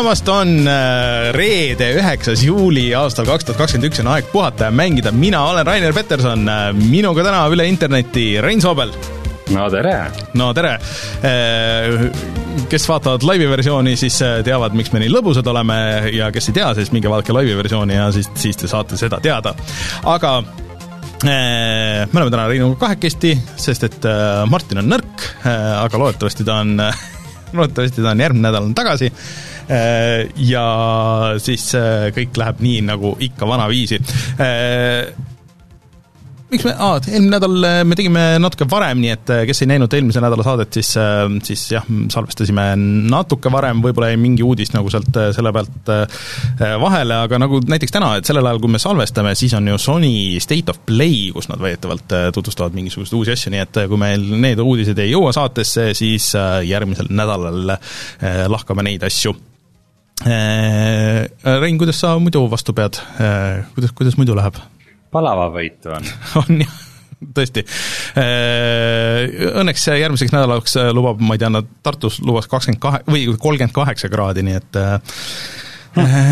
tulemast, on äh, reede, üheksas juuli aastal kaks tuhat kakskümmend üks on aeg puhata ja mängida. mina olen Rainer Peterson, minuga täna üle interneti Rein Soobel. no tere! no tere! Äh, kes vaatavad laivi versiooni, siis äh, teavad, miks me nii lõbusad oleme ja kes ei tea, siis minge vaadake laivi versiooni ja siis, siis te saate seda teada. aga me oleme täna Reinuga kahekesti, sest et Martin on nõrk, aga loodetavasti ta on loodetavasti ta on järgmine nädal on tagasi äh, ja siis äh, kõik läheb nii, nagu ikka vanaviisi. Äh, miks me, aa, eelmine nädal me tegime natuke varem, nii et kes ei näinud eelmise nädala saadet, siis, siis jah, salvestasime natuke varem, võib-olla jäi mingi uudis nagu sealt selle pealt vahele, aga nagu näiteks täna, et sellel ajal, kui me salvestame, siis on ju Sony State of Play, kus nad väidetavalt tutvustavad mingisuguseid uusi asju, nii et kui meil need uudised ei jõua saatesse, siis järgmisel nädalal lahkame neid asju Rein, kuidas sa muidu vastu pead, kuidas, kuidas muidu läheb? palavavõitu on on jah, tõesti. Õnneks järgmiseks nädalaks lubab, ma ei tea, nad Tartus lubas kakskümmend kahe, või kolmkümmend kaheksa kraadi, nii et.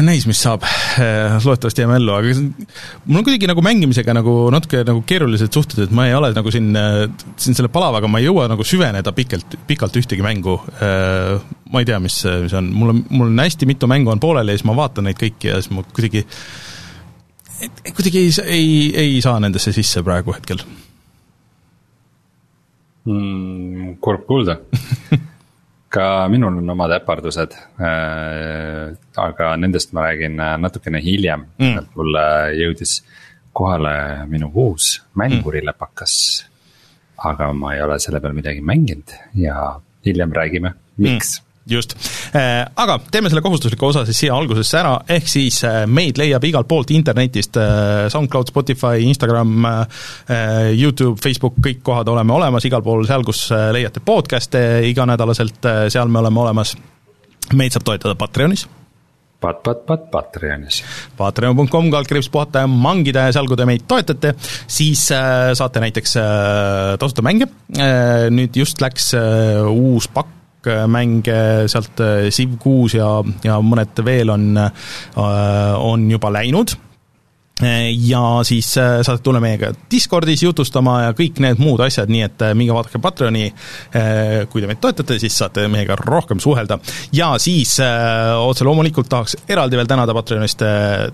Näis, mis saab, loodetavasti jääme ellu, aga mul on kuidagi nagu mängimisega nagu natuke nagu keerulised suhted, et ma ei ole nagu siin, siin selle palavaga, ma ei jõua nagu süveneda pikalt, pikalt ühtegi mängu. ma ei tea, mis, mis on, mul on, mul on hästi mitu mängu on pooleli ja siis ma vaatan neid kõiki ja siis ma kuidagi kuidagi ei, ei, ei saa nendesse sisse praegu hetkel mm,. kurb kuulda ka minul on omad äpardused äh,. aga nendest ma räägin äh, natukene hiljem mm., mulle jõudis kohale minu uus mängurilepakas mm.. aga ma ei ole selle peal midagi mänginud ja hiljem räägime, miks mm just, äh, aga teeme selle kohustusliku osa siis siia algusesse ära, ehk siis äh, meid leiab igalt poolt internetist, äh, SoundCloud, Spotify, Instagram, Youtube, Facebook, kõik kohad oleme olemas, igal pool seal, kus leiate podcast'e iganädalaselt, seal me oleme olemas. meid saab toetada Patreonis. Pat, pat, pat, Patreonis. Patreon.com, kaldkriips puhata ja mangida ja seal, kui te meid toetate, siis saate näiteks tasuta mänge. Nüüd just läks uus pakk mänge sealt äh, Civ kuus ja, ja mõned veel on, äh, on juba läinud ja siis äh, saate tulla meiega Discordis jutustama ja kõik need muud asjad, nii et äh, minge vaadake Patreoni, äh, kui te meid toetate, siis saate meiega rohkem suhelda. ja siis otse loomulikult tahaks eraldi veel tänada Patreonist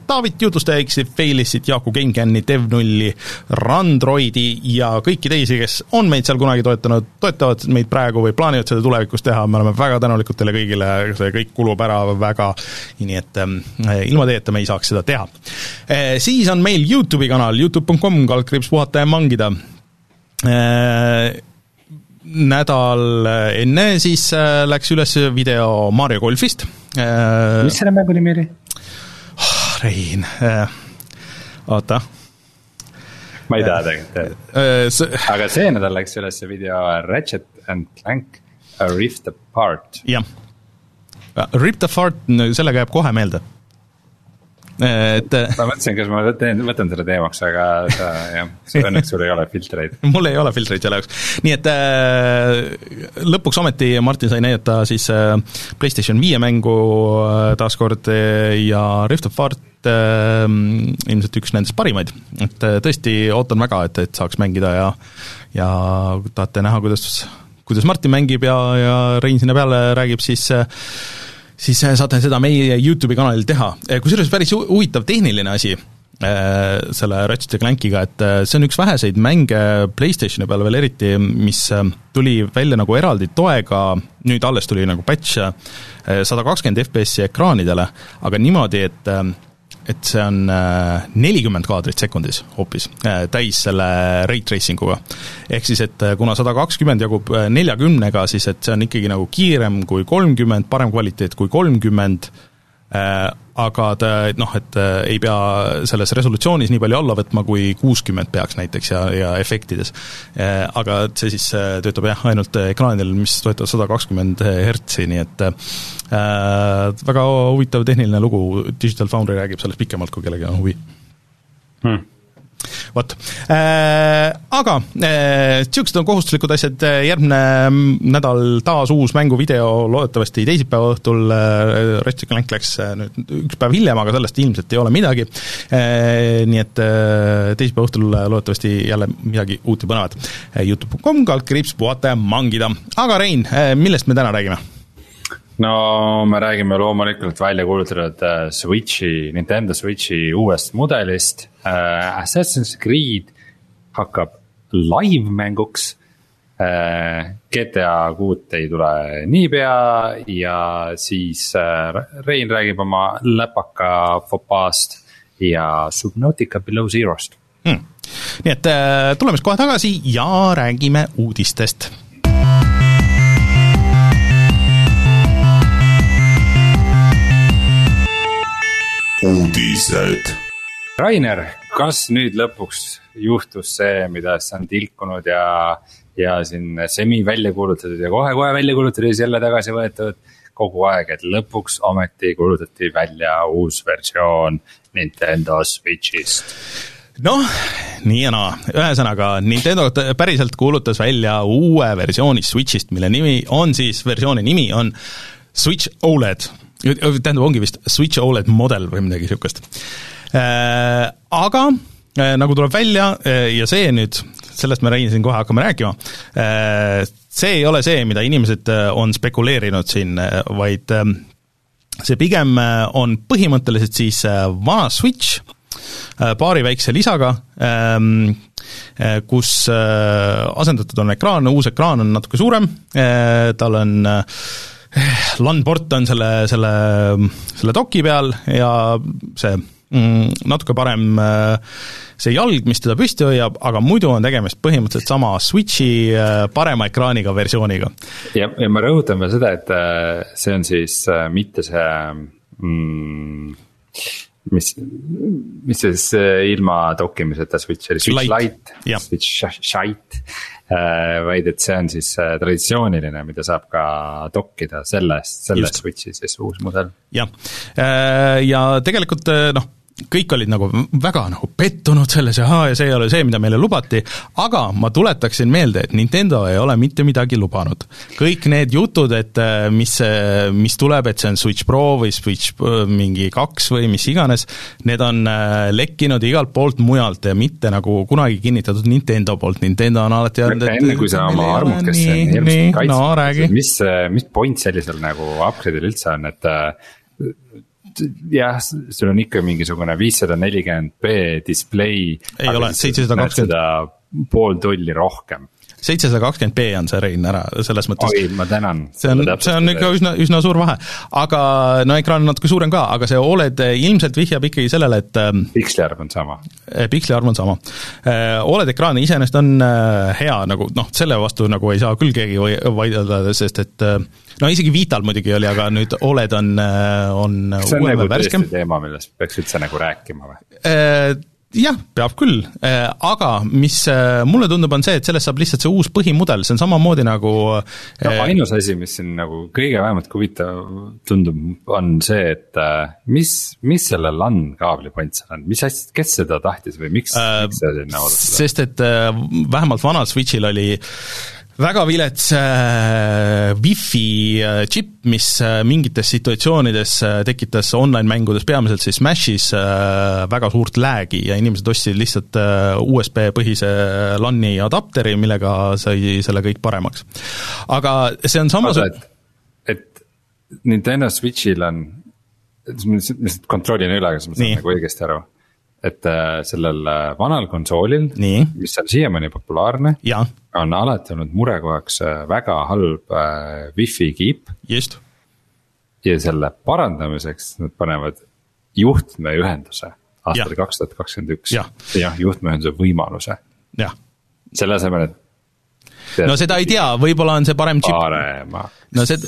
Taavit, jutustaja X-i, Failissit, Jaaku Gengenni, Dev0-i, Randroidi ja kõiki teisi, kes on meid seal kunagi toetanud, toetavad meid praegu või plaanivad seda tulevikus teha, me oleme väga tänulikud teile kõigile, see kõik kulub ära väga, nii et ilma teieta me ei saaks seda teha. Siis siis on meil Youtube'i kanal, Youtube.com, kaldkriips puhata ja mangida äh, nädal enne siis äh, läks üles video Mario golfist. Äh, mis selle mängu nimi oli? Ah, Rein, oota. ma ei tea tegelikult, aga see nädal läks üles video Ratchet and Clank A Rift Apart. jah, Ripped Apart, sellega jääb kohe meelde et. ma mõtlesin, kas ma teen, võtan selle teemaks, aga sa jah, õnneks sul ei ole filtreid. mul ei ole filtreid selle jaoks, nii et äh, lõpuks ometi Martin sai näidata siis äh, PlayStation viie mängu äh, taaskord äh, ja Rift of Art äh, ilmselt üks nendest parimaid, et äh, tõesti ootan väga, et, et saaks mängida ja ja tahate näha, kuidas, kuidas Martin mängib ja, ja Rein sinna peale räägib, siis äh, siis äh, saate seda meie YouTube'i kanalil teha, äh, kusjuures päris huvitav tehniline asi äh, selle Ratchet ja Clankiga, et see on üks väheseid mänge PlayStationi peal veel eriti, mis tuli välja nagu eraldi toega, nüüd alles tuli nagu patch sada kakskümmend FPS-i ekraanidele, aga niimoodi, et et see on äh, nelikümmend kaadrit sekundis hoopis, äh, täis selle rate tracing uga. ehk siis, et äh, kuna sada kakskümmend jagub neljakümnega, siis et see on ikkagi nagu kiirem kui kolmkümmend, parem kvaliteet kui kolmkümmend, aga ta noh, et ei pea selles resolutsioonis nii palju alla võtma, kui kuuskümmend peaks näiteks ja, ja efektides. Aga et see siis töötab jah, ainult ekraanidel, mis toetavad sada kakskümmend hertsi, nii et Äh, väga huvitav tehniline lugu, Digital Foundry räägib sellest pikemalt, kui kellelgi on huvi. Hmm.. Vot äh,, aga niisugused äh, on kohustuslikud asjad, järgmine nädal taas uus mänguvideo, loodetavasti teisipäeva õhtul äh,, Ratchet Clank läks äh, nüüd üks päev hiljem, aga sellest ilmselt ei ole midagi äh,, nii et äh, teisipäeva õhtul loodetavasti jälle midagi uut ja põnevat äh,. Youtube.com, kaldkriips, puhata ja mangida. aga Rein äh,, millest me täna räägime? No me räägime loomulikult välja kuulutatud äh, Switch'i, Nintendo Switch'i uuest mudelist äh,. Assassin's Creed hakkab live-mänguks äh,. GTA kuut ei tule niipea ja siis äh, Rein räägib oma läpaka fopaast ja Subnautica Below Zero'st hmm.. nii et äh, tuleme siis kohe tagasi ja räägime uudistest uudised. Rainer, kas nüüd lõpuks juhtus see, mida sa on tilkunud ja, ja siin semi välja kuulutatud ja kohe-kohe välja kuulutatud ja siis jälle tagasi võetud kogu aeg, et lõpuks ometi kuulutati välja uus versioon Nintendo Switch'ist. Noh, nii ja naa, ühesõnaga Nintendo päriselt kuulutas välja uue versiooni Switch'ist, mille nimi on siis, versiooni nimi on Switch OLED tähendab, ongi vist Switch OLED model või midagi niisugust. Äh, aga äh, nagu tuleb välja äh, ja see nüüd, sellest me siin kohe hakkame rääkima, see ei ole see, mida inimesed on spekuleerinud siin, vaid see pigem on põhimõtteliselt siis vana Switch, paari väikse lisaga, ähm, kus asendatud on ekraan, uus ekraan on natuke suurem, tal on LAN-port on selle, selle, selle doki peal ja see mm, natuke parem äh, see jalg, mis teda püsti hoiab, aga muidu on tegemist põhimõtteliselt sama Switchi äh, parema ekraaniga versiooniga. ja, ja ma rõhutan veel seda, et äh, see on siis mitte see mm, mis, mis siis ilma dokkimiseta Switch oli, Switch Lite, Lite, Switch Shite vaid et see on siis äh, traditsiooniline, mida saab ka dokkida sellest, sellest Switch'i siis uus mudel. jah, äh, ja tegelikult noh kõik olid nagu väga nagu pettunud selles ahaa, ja see ei ole see, mida meile lubati, aga ma tuletaksin meelde, et Nintendo ei ole mitte midagi lubanud. kõik need jutud, et äh, mis, mis tuleb, et see on Switch Pro või Switch äh, mingi kaks või mis iganes, need on äh, lekkinud igalt poolt mujalt ja mitte nagu kunagi kinnitatud Nintendo poolt, Nintendo on alati öelnud, et enne kui sa oma armukesse hirmsasti kaitsed mis, mis point sellisel nagu upgrade'il üldse on, et jah, sul on ikka mingisugune viissada nelikümmend B display. ei ole, seitsesada kakskümmend. pool tolli rohkem seitsesada kakskümmend B on see Rein ära, selles mõttes. oi, ma tänan. see on, see on ikka üsna, üsna suur vahe. aga no ekraan on natuke suurem ka, aga see Oled ilmselt vihjab ikkagi sellele, et ähm, piksli arv on sama. Äh, piksli arv on sama. Oled ekraan iseenesest on hea nagu noh, selle vastu nagu ei saa küll keegi vaidelda, sest et no isegi Vital muidugi oli, aga nüüd Oled on, on see on nagu tõesti teema, millest peaks üldse nagu rääkima või? Jah, peab küll, äh, aga mis äh, mulle tundub, on see, et sellest saab lihtsalt see uus põhimudel, see on samamoodi nagu no äh, ainus asi, mis siin nagu kõige vähemalt huvitav tundub, on see, et mis, mis selle LAN kaabli point seal on, mis asja, kes seda tahtis või miks äh,, miks see sinna oodati? sest et vähemalt vanal Switch'il oli väga vilets äh, wifi äh, chip, mis äh, mingites situatsioonides äh, tekitas online-mängudes, peamiselt siis Smashis äh,, väga suurt lag'i ja inimesed ostsid lihtsalt äh, USB-põhise LAN-i adapteri, millega sai selle kõik paremaks. aga see on samasugune et, et Nintendo Switch'il on, ma lihtsalt kontrollin üle, kas ma saan nagu õigesti aru et äh, sellel äh, vanal konsoolil, mis on siiamaani populaarne, on alati olnud murekohaks äh, väga halb wifi kiip. just. ja selle parandamiseks nad panevad juhtmeühenduse aastal kaks tuhat kakskümmend üks, jah, juhtmeühenduse võimaluse. selle asemel, et no seda ei tea, võib-olla on see parem džipp. parema. no see,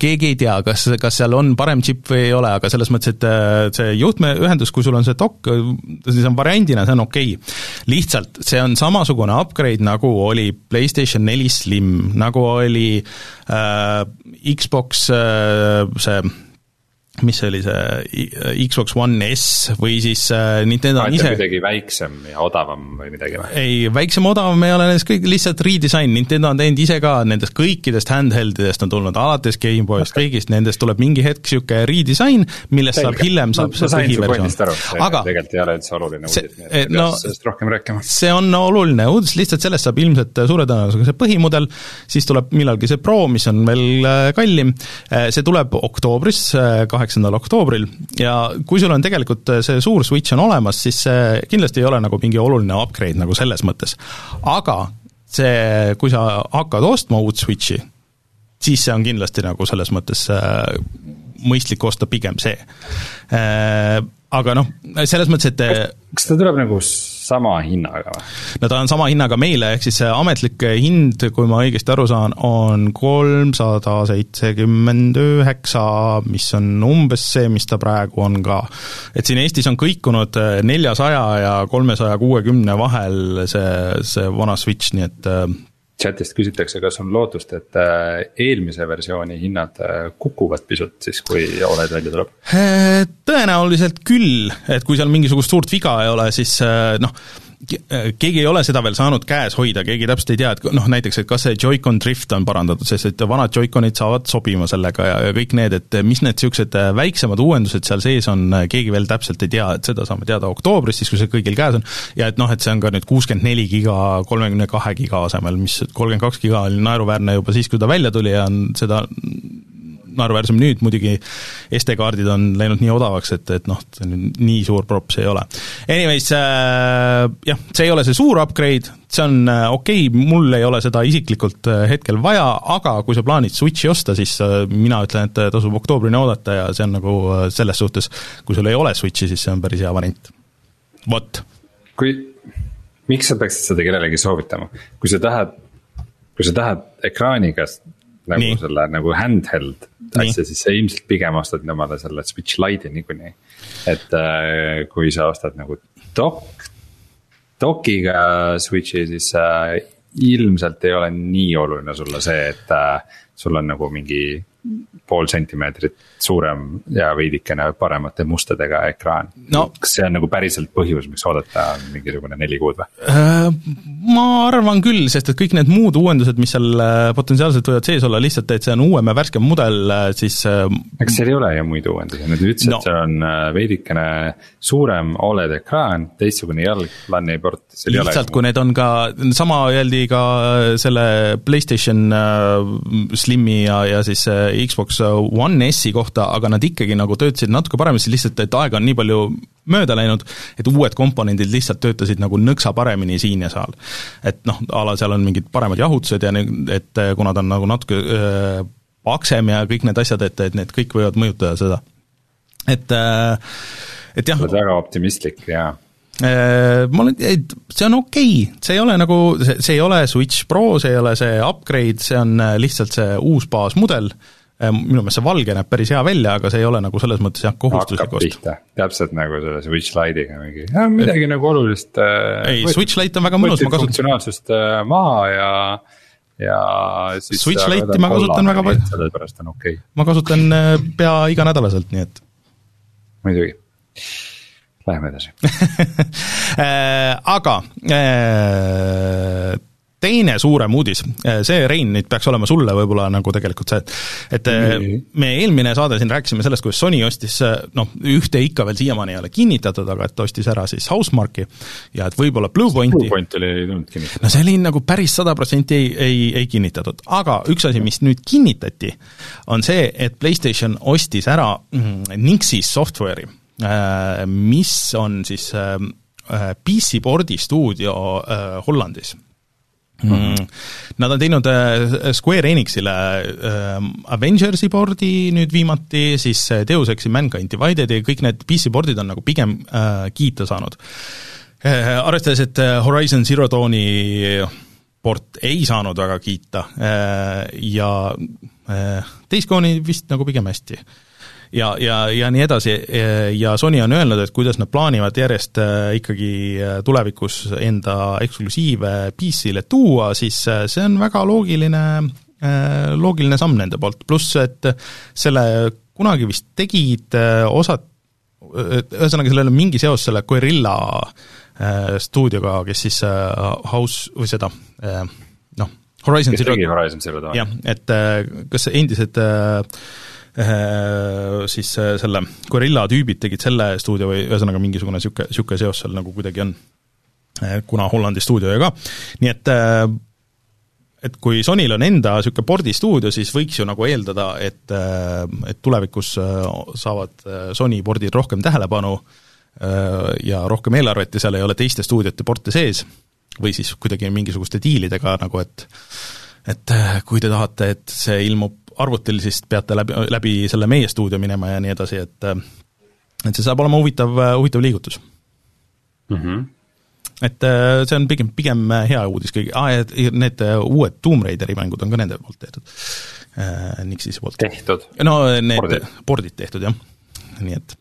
keegi ei tea, kas, kas seal on parem džipp või ei ole, aga selles mõttes, et äh, see juhtmeühendus, kui sul on see dok, siis on variandina, see on okei okay.. lihtsalt see on samasugune upgrade, nagu oli PlayStation neli Slim, nagu oli äh, Xbox äh, see mis see oli, see Xbox One S või siis äh, Nintendo on ise kuidagi väiksem ja odavam või midagi või? ei, väiksem, odavam ei ole nendest kõik, lihtsalt redesign, Nintendo on teinud ise ka, nendest kõikidest handheldidest on tulnud, alates GameBoyst kõigist nendest tuleb mingi hetk niisugune redesign, millest Selge. saab hiljem, saab no, see põhiversioon. aga tegelikult ei ole üldse oluline uudis, nii et ei no, peaks sellest rohkem rääkima. see on oluline uudis, lihtsalt sellest saab ilmselt suure tõenäosusega see põhimudel, siis tuleb millalgi see Pro, mis on veel äh, kallim, äh, see tuleb oktoobris, kaheksandal oktoobril ja kui sul on tegelikult äh, see suur Switch on olemas, siis see kindlasti ei ole nagu mingi oluline upgrade nagu selles mõttes. aga see, kui sa hakkad ostma uut Switchi, siis see on kindlasti nagu selles mõttes äh, mõistlik osta pigem see. Äh, aga noh, selles mõttes, et kas ta tuleb nagu sama hinnaga või? no ta on sama hinnaga meile, ehk siis see ametlik hind, kui ma õigesti aru saan, on kolmsada seitsekümmend üheksa, mis on umbes see, mis ta praegu on ka. et siin Eestis on kõikunud neljasaja ja kolmesaja kuuekümne vahel see, see vana Switch, nii et chatist küsitakse, kas on lootust, et äh, eelmise versiooni hinnad äh, kukuvad pisut siis, kui Oled välja tuleb? Äh, tõenäoliselt küll, et kui seal mingisugust suurt viga ei ole, siis noh, keegi ei ole seda veel saanud käes hoida, keegi täpselt ei tea, et noh, näiteks, et kas see Joy-Con drift on parandatud, sest et vanad Joy-Conid saavad sobima sellega ja, ja kõik need, et mis need niisugused väiksemad uuendused seal sees on, keegi veel täpselt ei tea, et seda saame teada oktoobris, siis kui see kõigil käes on, ja et noh, et see on ka nüüd kuuskümmend neli giga kolmekümne kahe giga asemel, mis kolmkümmend kaks giga oli naeruväärne juba siis, kui ta välja tuli ja on seda naeruväärsem nüüd muidugi, SD-kaardid on läinud nii odavaks, et, et noh, nii suur props ei ole. Anyways äh,, jah, see ei ole see suur upgrade, see on äh, okei okay,, mul ei ole seda isiklikult äh, hetkel vaja, aga kui sa plaanid Switchi osta, siis äh, mina ütlen, et tasub oktoobrini oodata ja see on nagu äh, selles suhtes, kui sul ei ole Switchi, siis see on päris hea variant. vot. kui, miks sa peaksid seda kellelegi soovitama, kui sa tahad, kui sa tahad ekraaniga nagu Nii. selle nagu handheld asja, siis sa ilmselt pigem ostad omale selle Switch Lite'i niikuinii. et äh, kui sa ostad nagu dok, dokiga Switch'i, siis äh, ilmselt ei ole nii oluline sulle see, et äh, sul on nagu mingi pool sentimeetrit suurem ja veidikene paremate mustadega ekraan no.. kas see on nagu päriselt põhjus, miks oodata mingisugune neli kuud või? Äh, ma arvan küll, sest et kõik need muud uuendused, mis seal äh, potentsiaalselt võivad sees olla, lihtsalt et see on uuem ja värskem mudel, äh, siis eks seal ei ole ju muid uuendusi, nad ütlesid no., et seal on veidikene suurem Oled ekraan, teistsugune jalg, LAN-i port, seal ei ole lihtsalt, kui need on ka, sama öeldi ka selle PlayStation Slimi ja, ja siis Xbox One S-i kohta, aga nad ikkagi nagu töötasid natuke paremini, lihtsalt et aega on nii palju mööda läinud, et uued komponendid lihtsalt töötasid nagu nõksa paremini siin ja seal. et noh, a la seal on mingid paremad jahutused ja et kuna ta on nagu natuke äh, paksem ja kõik need asjad, et, et need kõik võivad mõjutada seda. et äh,, et jah. väga optimistlik, äh, ma olen, see on okei okay., see ei ole nagu, see, ei ole Switch Pro, see ei ole see upgrade, see on äh, lihtsalt see uus baasmudel äh,, minu meelest see valge näeb päris hea välja, aga see ei ole nagu selles mõttes jah, kohustuslik ost. täpselt nagu selle Switch Lite'iga mingi, midagi et, nagu olulist äh,. ei, Switch Lite on väga mõnus, ma kasutan. funktsionaalsust äh, maha ja, ja siis. Switch Lite'i ma kasutan väga palju. sellepärast on okei okay.. ma kasutan äh, pea iganädalaselt, nii et. muidugi Läheme edasi. Äh, aga äh, teine suurem uudis, see, Rein, nüüd peaks olema sulle võib-olla nagu tegelikult see, et me eelmine saade siin rääkisime sellest, kuidas Sony ostis noh, ühte ikka veel siiamaani ei ole kinnitatud, aga et ostis ära siis Housemarque'i ja et võib-olla Bluepointi. Bluepoint oli tulnud kinnitada. no see oli nagu päris sada protsenti ei, ei, ei kinnitatud, aga üks asi, mis nüüd kinnitati, on see, et PlayStation ostis ära mm, Nixis software'i, äh, mis on siis äh, PC board'i stuudio äh, Hollandis Mm. Nad on teinud äh, Square Enixile äh, Avengersi board'i nüüd viimati, siis äh, Deus Exi Mankind Divided'i, kõik need PC board'id on nagu pigem äh, kiita saanud äh,. Arvestades, et äh, Horizon Zero Dawni port ei saanud väga kiita äh, ja äh, Days Gone'i vist nagu pigem hästi äh, ja, ja, ja nii edasi. Ja Sony on öelnud, et kuidas nad plaanivad järjest äh, ikkagi äh, tulevikus enda eksklusiive PC-le tuua, siis see on väga loogiline, loogiline samm nende poolt, pluss et selle kunagi vist tegid osad, ühesõnaga sellel on mingi seos selle Guerilla stuudioga, kes siis House või seda noh, Horizon tegi Horizon Zero Dawn? jah, et kas endised äh siis selle Guerilla tüübid tegid selle stuudio või ühesõnaga mingisugune niisugune, niisugune seos seal nagu kuidagi on, kuna Hollandi stuudio ka, nii et et kui Sonyl on enda niisugune pordistuudio, siis võiks ju nagu eeldada, et, et tulevikus äh, saavad äh, Sony pordid rohkem tähelepanu äh, ja rohkem eelarvet ja seal ei ole teiste stuudiote porte sees, või siis kuidagi mingisuguste diilidega nagu, et et kui te tahate, et see ilmub arvutil, siis peate läbi, läbi selle meie stuudio minema ja nii edasi, et et see saab olema huvitav, huvitav liigutus mm. -hmm et äh, see on pigem, pigem äh, hea uudis kõigi ah,, ja need äh, uued Tomb Raideri mängud on ka nende poolt tehtud, Nixise poolt. tehtud? no need pordid, pordid tehtud, jah, nii et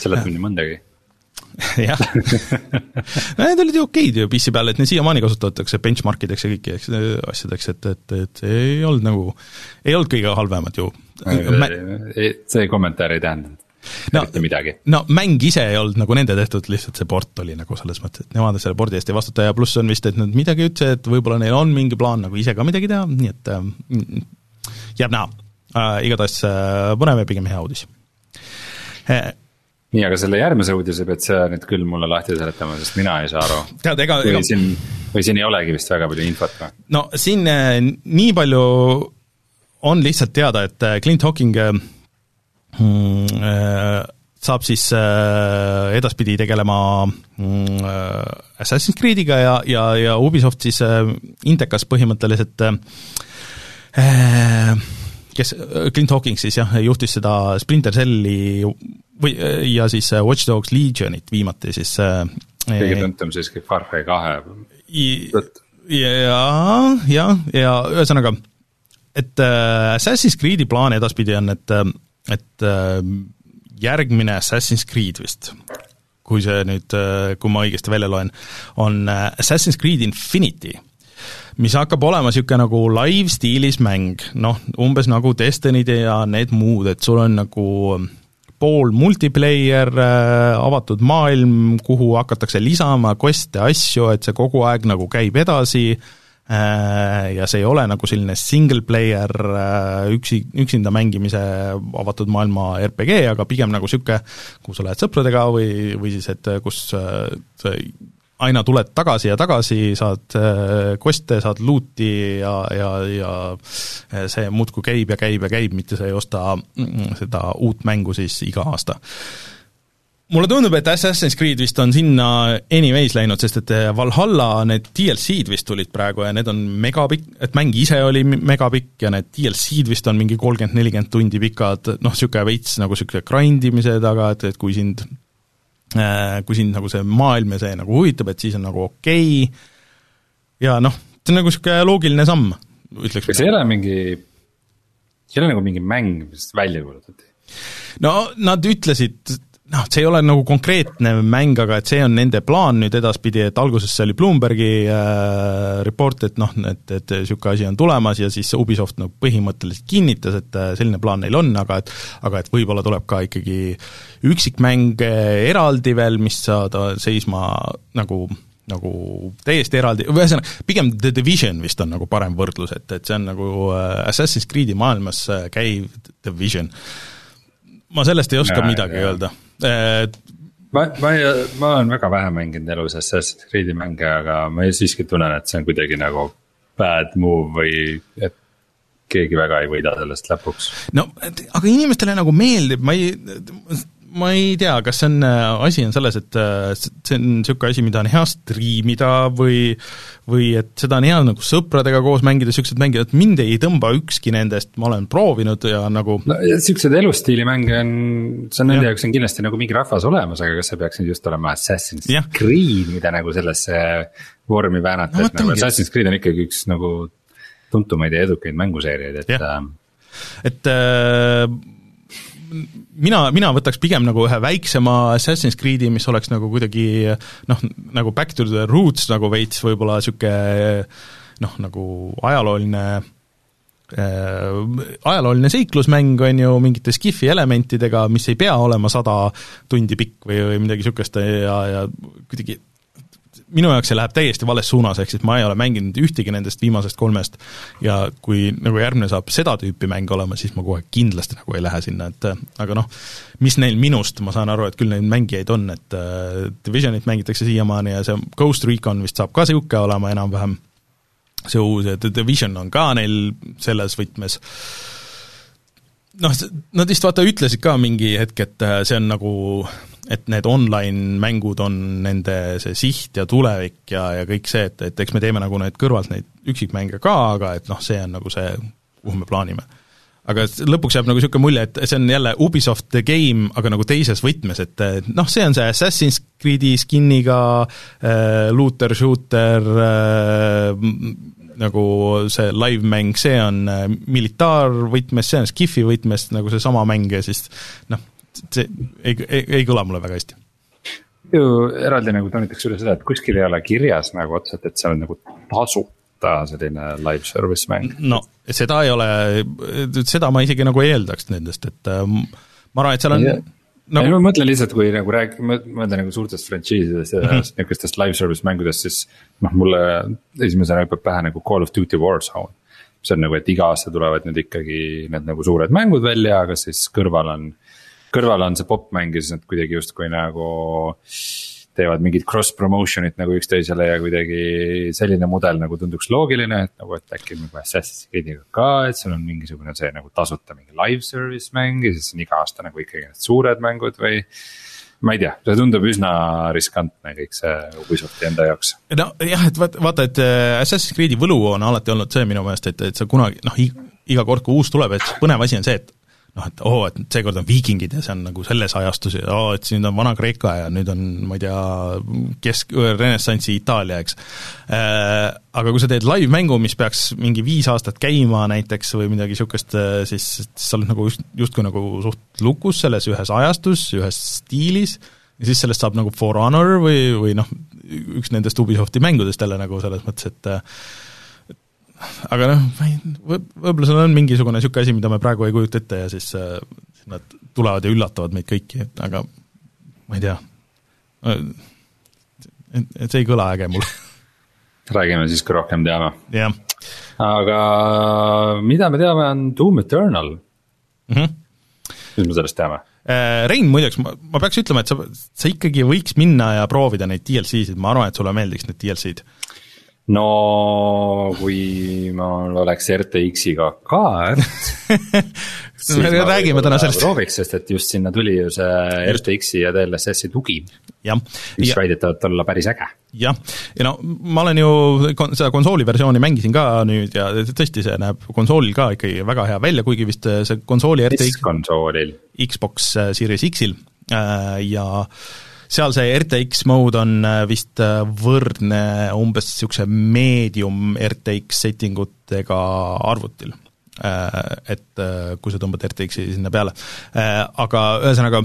sellest on nii mõndagi jah need olid ju okeid ju PC peal, et neid siiamaani kasutatakse benchmarkideks ja kõiki asjadeks, et, et, et ei olnud nagu, ei olnud kõige halvemad ju. see kommentaar ei tähendanud no, mitte midagi. no mäng ise ei olnud nagu nende tehtud, lihtsalt see port oli nagu selles mõttes, et nemad selle pordi eest ei vastuta ja pluss on vist, et nad midagi ütlesid, et võib-olla neil on mingi plaan nagu ise ka midagi teha, nii et äh, jääb näha äh,. Igatahes äh, põnev ja pigem hea uudis äh, nii, aga selle järgmise uudise pead sa nüüd küll mulle lahti seletama, sest mina ei saa aru. tead, ega, ega siin, või siin ei olegi vist väga palju infot või? no siin äh, nii palju on lihtsalt teada, et äh, Clint Hawking äh, Mm, äh, saab siis äh, edaspidi tegelema mm, äh, Assassin's Creed'iga ja, ja, ja Ubisoft siis Intekas põhimõtteliselt kes, Clint Hawking siis jah, juhtis seda Splinter Celli või, ja siis Watch Dogs Legionit viimati siis kõige tuntum siiski Far Cry kahe jaa, jah, ja ühesõnaga, et Assassin's Creed'i plaan edaspidi on, et et äh, järgmine Assassin's Creed vist, kui see nüüd, äh, kui ma õigesti välja loen, on äh, Assassin's Creed Infinity, mis hakkab olema niisugune nagu live-stiilis mäng, noh, umbes nagu Destiny'd ja need muud, et sul on nagu pool multiplayer, avatud maailm, kuhu hakatakse lisama quest'e, asju, et see kogu aeg nagu käib edasi äh,, Äh, ja see ei ole nagu selline single player äh, üksi, üksinda mängimise avatud maailma RPG, aga pigem nagu niisugune, kuhu sa lähed sõpradega või, või siis et kus äh, sa aina tuled tagasi ja tagasi, saad quest'e, saad loot'i ja, ja, ja see muudkui käib ja käib ja käib, mitte sa ei osta mm, seda uut mängu siis iga aasta. Mulle tundub, et Assassin's Creed vist on sinna anyways läinud, sest et eh, Valhalla need DLC-d vist tulid praegu ja need on megapikk, et mäng ise oli megapikk ja need DLC-d vist on mingi kolmkümmend, nelikümmend tundi pikad, noh, niisugune veits nagu niisugune grind imise taga, et, et kui sind äh, kui sind nagu see maailm ja see nagu huvitab, et siis on nagu okei okay. ja noh, see on nagu niisugune loogiline samm, ütleks. kas ei ole mingi, ei ole nagu mingi mäng, mis välja kuulutati? no nad ütlesid noh, see ei ole nagu konkreetne mäng, aga et see on nende plaan nüüd edaspidi, et alguses see oli Bloombergi äh, report, et noh, et, et niisugune asi on tulemas ja siis Ubisoft no põhimõtteliselt kinnitas, et äh, selline plaan neil on, aga et aga et võib-olla tuleb ka ikkagi üksikmäng eraldi veel, mis saada seisma nagu nagu täiesti eraldi, ühesõnaga, pigem The Division vist on nagu parem võrdlus, et, et see on nagu äh, Assassin's Creed'i maailmas käiv Division. ma sellest ei oska ja, midagi ja. öelda ma, ma ei, ma olen väga vähe mänginud elus Assassin's Creed'i mänge, aga ma siiski tunnen, et see on kuidagi nagu bad move või et keegi väga ei võida sellest lõpuks. no aga inimestele nagu meeldib, ma ei, ma ei tea, kas see on, äh, asi on selles, et äh, see on niisugune asi, mida on hea striimida või või et seda on hea nagu sõpradega koos mängida, niisugused mängid, et mind ei tõmba ükski nendest, ma olen proovinud ja nagu no niisuguseid elustiili mänge on, see on nende jaoks on kindlasti nagu mingi rahvas olemas, aga kas see peaks nüüd just olema Assassin's ja. Creed, mida nagu sellesse vormi väänata no,, et nagu Assassin's Creed on ikkagi üks nagu tuntumaid ja edukaid mänguseeriaid, et ja. et äh, mina, mina võtaks pigem nagu ühe väiksema Assassin's Creed'i, mis oleks nagu kuidagi noh, nagu back to the roots nagu veits võib-olla niisugune noh, nagu ajalooline äh, ajalooline seiklusmäng, on ju, mingite skifi elementidega, mis ei pea olema sada tundi pikk või, või midagi niisugust ja, ja kuidagi minu jaoks see läheb täiesti vales suunas, ehk siis ma ei ole mänginud ühtegi nendest viimasest kolmest. Ja kui nagu järgmine saab seda tüüpi mäng olema, siis ma kohe kindlasti nagu ei lähe sinna, et aga noh, mis neil minust, ma saan aru, et küll neid mängijaid on, et äh, Divisionit mängitakse siiamaani ja see Ghost Recon vist saab ka niisugune olema enam-vähem, see uus ja The Division on ka neil selles võtmes. Noh, nad vist vaata ütlesid ka mingi hetk, et äh, see on nagu et need online-mängud on nende see siht ja tulevik ja, ja kõik see, et, et eks me teeme nagu need kõrvalt neid üksikmänge ka, aga et noh, see on nagu see, kuhu me plaanime. aga lõpuks jääb nagu niisugune mulje, et see on jälle Ubisoft the game, aga nagu teises võtmes, et noh, see on see Assassin's Creed'i skin'iga äh, looter-shooter äh, nagu see live-mäng, see on äh, militaarvõtmes, see on Skifi võtmes nagu seesama mäng ja siis noh, see ei, ei, ei kõla mulle väga hästi. ju eraldi nagu toonitaks üle seda, et kuskil ei ole kirjas nagu otseselt, et see on nagu tasuta selline live service mäng. no seda ei ole, seda ma isegi nagu eeldaks nendest, et äh, ma arvan, et seal on nagu... ei, ma mõtlen lihtsalt, kui nagu rääk-, ma mõtlen nagu suurtest frantsiisidest ja mm -hmm. nihukestest live service mängudest, siis noh, mulle esimesena hüppab pähe nagu Call of Duty Warzone. see on nagu, et iga aasta tulevad nüüd ikkagi need nagu suured mängud välja, aga siis kõrval on kõrval on see popmäng ja siis nad kuidagi justkui nagu teevad mingit cross promotion'it nagu üksteisele ja kuidagi selline mudel nagu tunduks loogiline, et nagu, et äkki nagu Assassin's Creed'iga ka, et seal on mingisugune see nagu tasuta mingi live service mäng ja siis on iga aasta nagu ikkagi need suured mängud või. ma ei tea, see tundub üsna riskantne kõik see Ubisofti enda jaoks. nojah, et vaata, vaata, et äh, Assassin's Creed'i võlu on alati olnud see minu meelest, et, et sa kunagi noh, iga kord, kui uus tuleb, et põnev asi on see, et noh, et oo oh,, et seekord on viikingid ja see on nagu selles ajastus ja oo oh,, et siin on Vana-Kreeka ja nüüd on, ma ei tea, kesk, renessansi Itaalia, eks äh,. Aga kui sa teed live-mängu, mis peaks mingi viis aastat käima näiteks või midagi niisugust, äh, siis, sa oled nagu just, justkui nagu suht lukus selles ühes ajastus, ühes stiilis, ja siis sellest saab nagu For Honor või, või noh, üks nendest Ubisofti mängudest jälle nagu selles mõttes, et äh, aga noh, ma ei, võib-olla seal on mingisugune niisugune asi, mida me praegu ei kujuta ette ja siis äh, nad tulevad ja üllatavad meid kõiki, et aga ma ei tea, et, et see ei kõla äge mulle. räägime siis, kui rohkem teame. jah. aga mida me teame, on Doom Eternal mm. -hmm. mis me sellest teame? Äh, Rein, muideks, ma, ma peaks ütlema, et sa, sa ikkagi võiks minna ja proovida neid DLC-sid, ma arvan, et sulle meeldiks need DLC-d no kui mul oleks RTX-iga kaart me räägime täna sellest. prooviks, sest et just sinna tuli ju see RTX-i ja DLSS-i tugi. mis ja. väidetavalt olla päris äge. jah, ja no ma olen ju kon-, seda konsooli versiooni mängisin ka nüüd ja tõesti, see näeb konsoolil ka ikkagi väga hea välja, kuigi vist see konsooli RTX mis konsoolil? Xbox Series X-il äh, ja seal see RTX mode on äh, vist äh, võrdne umbes niisuguse medium RTX setting utega arvutil. Äh, et kui sa tõmbad RTX-i sinna peale, aga ühesõnaga,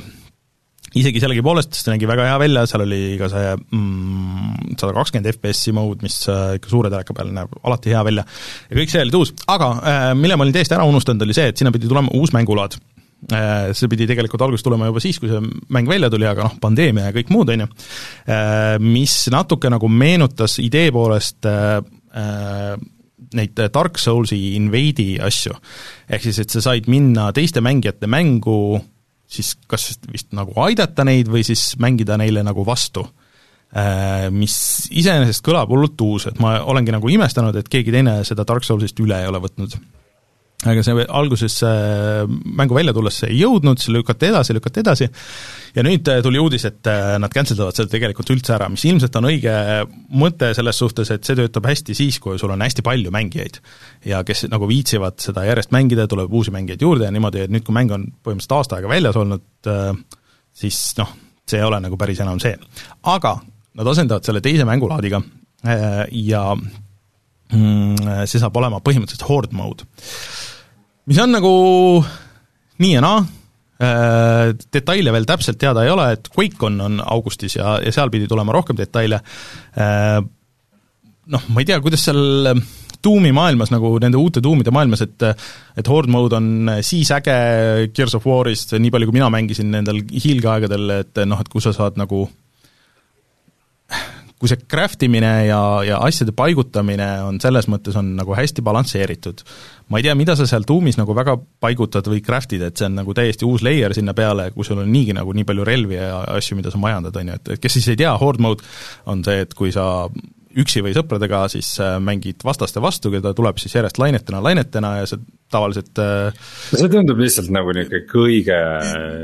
isegi sellegipoolest see nägi väga hea välja, seal oli ka see mm, sada kakskümmend FPS-i mode, mis ikka suure teleka peal näeb alati hea välja. Ja kõik see oli uus, aga mille ma olin täiesti ära unustanud, oli see, et sinna pidi tulema uus mängulaad see pidi tegelikult alguses tulema juba siis, kui see mäng välja tuli, aga noh, pandeemia ja kõik muud, on ju, äh, mis natuke nagu meenutas idee poolest äh, neid Dark Soulsi Invade'i asju. ehk siis, et sa said minna teiste mängijate mängu siis kas vist nagu aidata neid või siis mängida neile nagu vastu. Mis iseenesest kõlab hullult uus, et ma olengi nagu imestanud, et keegi teine seda Dark Soulsist üle ei ole võtnud aga see alguses äh, mängu välja tulles see ei jõudnud, see lükati edasi, lükati edasi, ja nüüd äh, tuli uudis, et äh, nad cancel davad selle tegelikult üldse ära, mis ilmselt on õige mõte selles suhtes, et see töötab hästi siis, kui sul on hästi palju mängijaid. ja kes nagu viitsivad seda järjest mängida, tuleb uusi mängijaid juurde ja niimoodi, et nüüd, kui mäng on põhimõtteliselt aasta aega väljas olnud, siis noh, see ei ole nagu päris enam see. aga nad asendavad selle teise mängulaadiga ja see saab olema põhimõtteliselt horde mode. Mis on nagu nii ja naa, äh, detaile veel täpselt teada ei ole, et QuakeCon on augustis ja, ja seal pidi tulema rohkem detaile, äh, noh, ma ei tea, kuidas seal Doomi maailmas nagu nende uute Doomide maailmas, et et Horde mode on siis äge Gears of War'ist, nii palju, kui mina mängisin nendel hiilgeaegadel, et noh, et kus sa saad nagu kui see craft imine ja, ja asjade paigutamine on selles mõttes, on nagu hästi balansseeritud. ma ei tea, mida sa seal tuumis nagu väga paigutad või craft'id, et see on nagu täiesti uus layer sinna peale, kui sul on niigi nagu nii palju relvi ja asju, mida sa majandad, on ju, et kes siis ei tea, horde mode on see, et kui sa üksi või sõpradega siis äh, mängid vastaste vastu, keda tuleb siis järjest lainetena, lainetena ja see tavaliselt äh, see tundub lihtsalt nagu niisugune kõige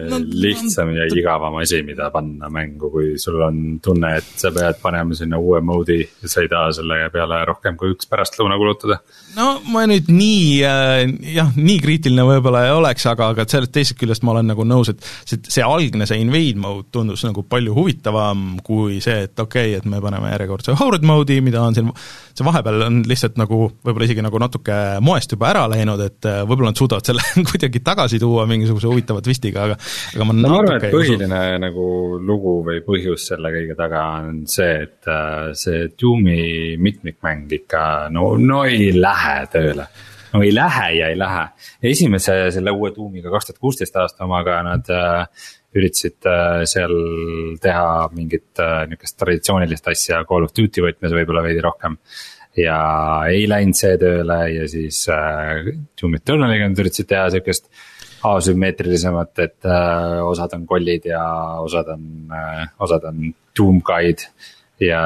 no, lihtsam ja igavam asi, mida panna mängu, kui sul on tunne, et sa pead panema sinna uue mode'i ja sa ei taha selle peale rohkem kui üks pärastlõuna kulutada. no ma nüüd nii äh, jah, nii kriitiline võib-olla ei oleks, aga, aga sellest teisest küljest ma olen nagu nõus, et see, see algne, see invade mode tundus nagu palju huvitavam kui see, et okei okay,, et me paneme järjekordse horde mode'i, mida on siin, see vahepeal on lihtsalt nagu võib-olla isegi nagu natuke moest juba ära läinud, et äh, võib-olla nad suudavad selle kuidagi tagasi tuua mingisuguse huvitava twistiga, aga aga ma no, ma arvan, et põhiline usu. nagu lugu või põhjus selle kõige taga on see, et äh, see Doom'i mitmikmäng ikka no, no ei lähe tööle no ei lähe ja ei lähe. esimese selle uue Doom'iga kaks tuhat kuusteist aasta omaga nad äh, üritasid äh, seal teha mingit äh, nihukest traditsioonilist asja Call of Duty võtmes võib-olla veidi rohkem ja ei läinud see tööle ja siis äh, Doom Eternaliga nad üritasid teha sihukest asümmeetrilisemat, et äh, osad on kollid ja osad on äh,, osad on Doom Guide. ja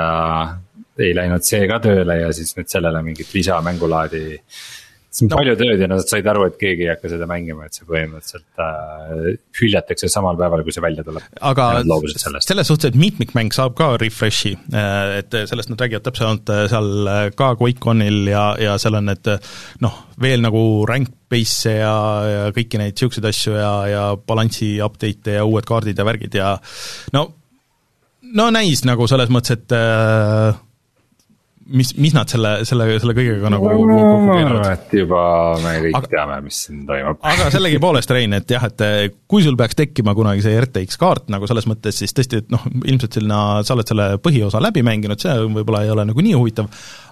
ei läinud see ka tööle ja siis nüüd sellele mingit lisamängulaadi äh, see on no. palju tööd ja nad said aru, et keegi ei hakka seda mängima, et see põhimõtteliselt äh, hüljatakse samal päeval, kui see välja tuleb. aga selles suhtes, et mitmikmäng saab ka refresh'i, äh, et sellest nad räägivad täpsemalt äh, seal äh, ka QuakeConil ja, ja seal on need noh, veel nagu rank base'e ja, ja kõiki neid niisuguseid asju ja, ja balansi update'e ja uued kaardid ja värgid ja no, no näis nagu selles mõttes, et äh, mis, mis nad selle, selle, selle kõigega nagu no, ma arvan, et juba me kõik aga, teame, mis siin toimub. aga sellegipoolest, Rein, et jah, et eh, kui sul peaks tekkima kunagi see RTX kaart nagu selles mõttes, siis tõesti, et noh, ilmselt sinna, sa oled selle põhiosa läbi mänginud, see võib-olla ei ole nagu nii huvitav,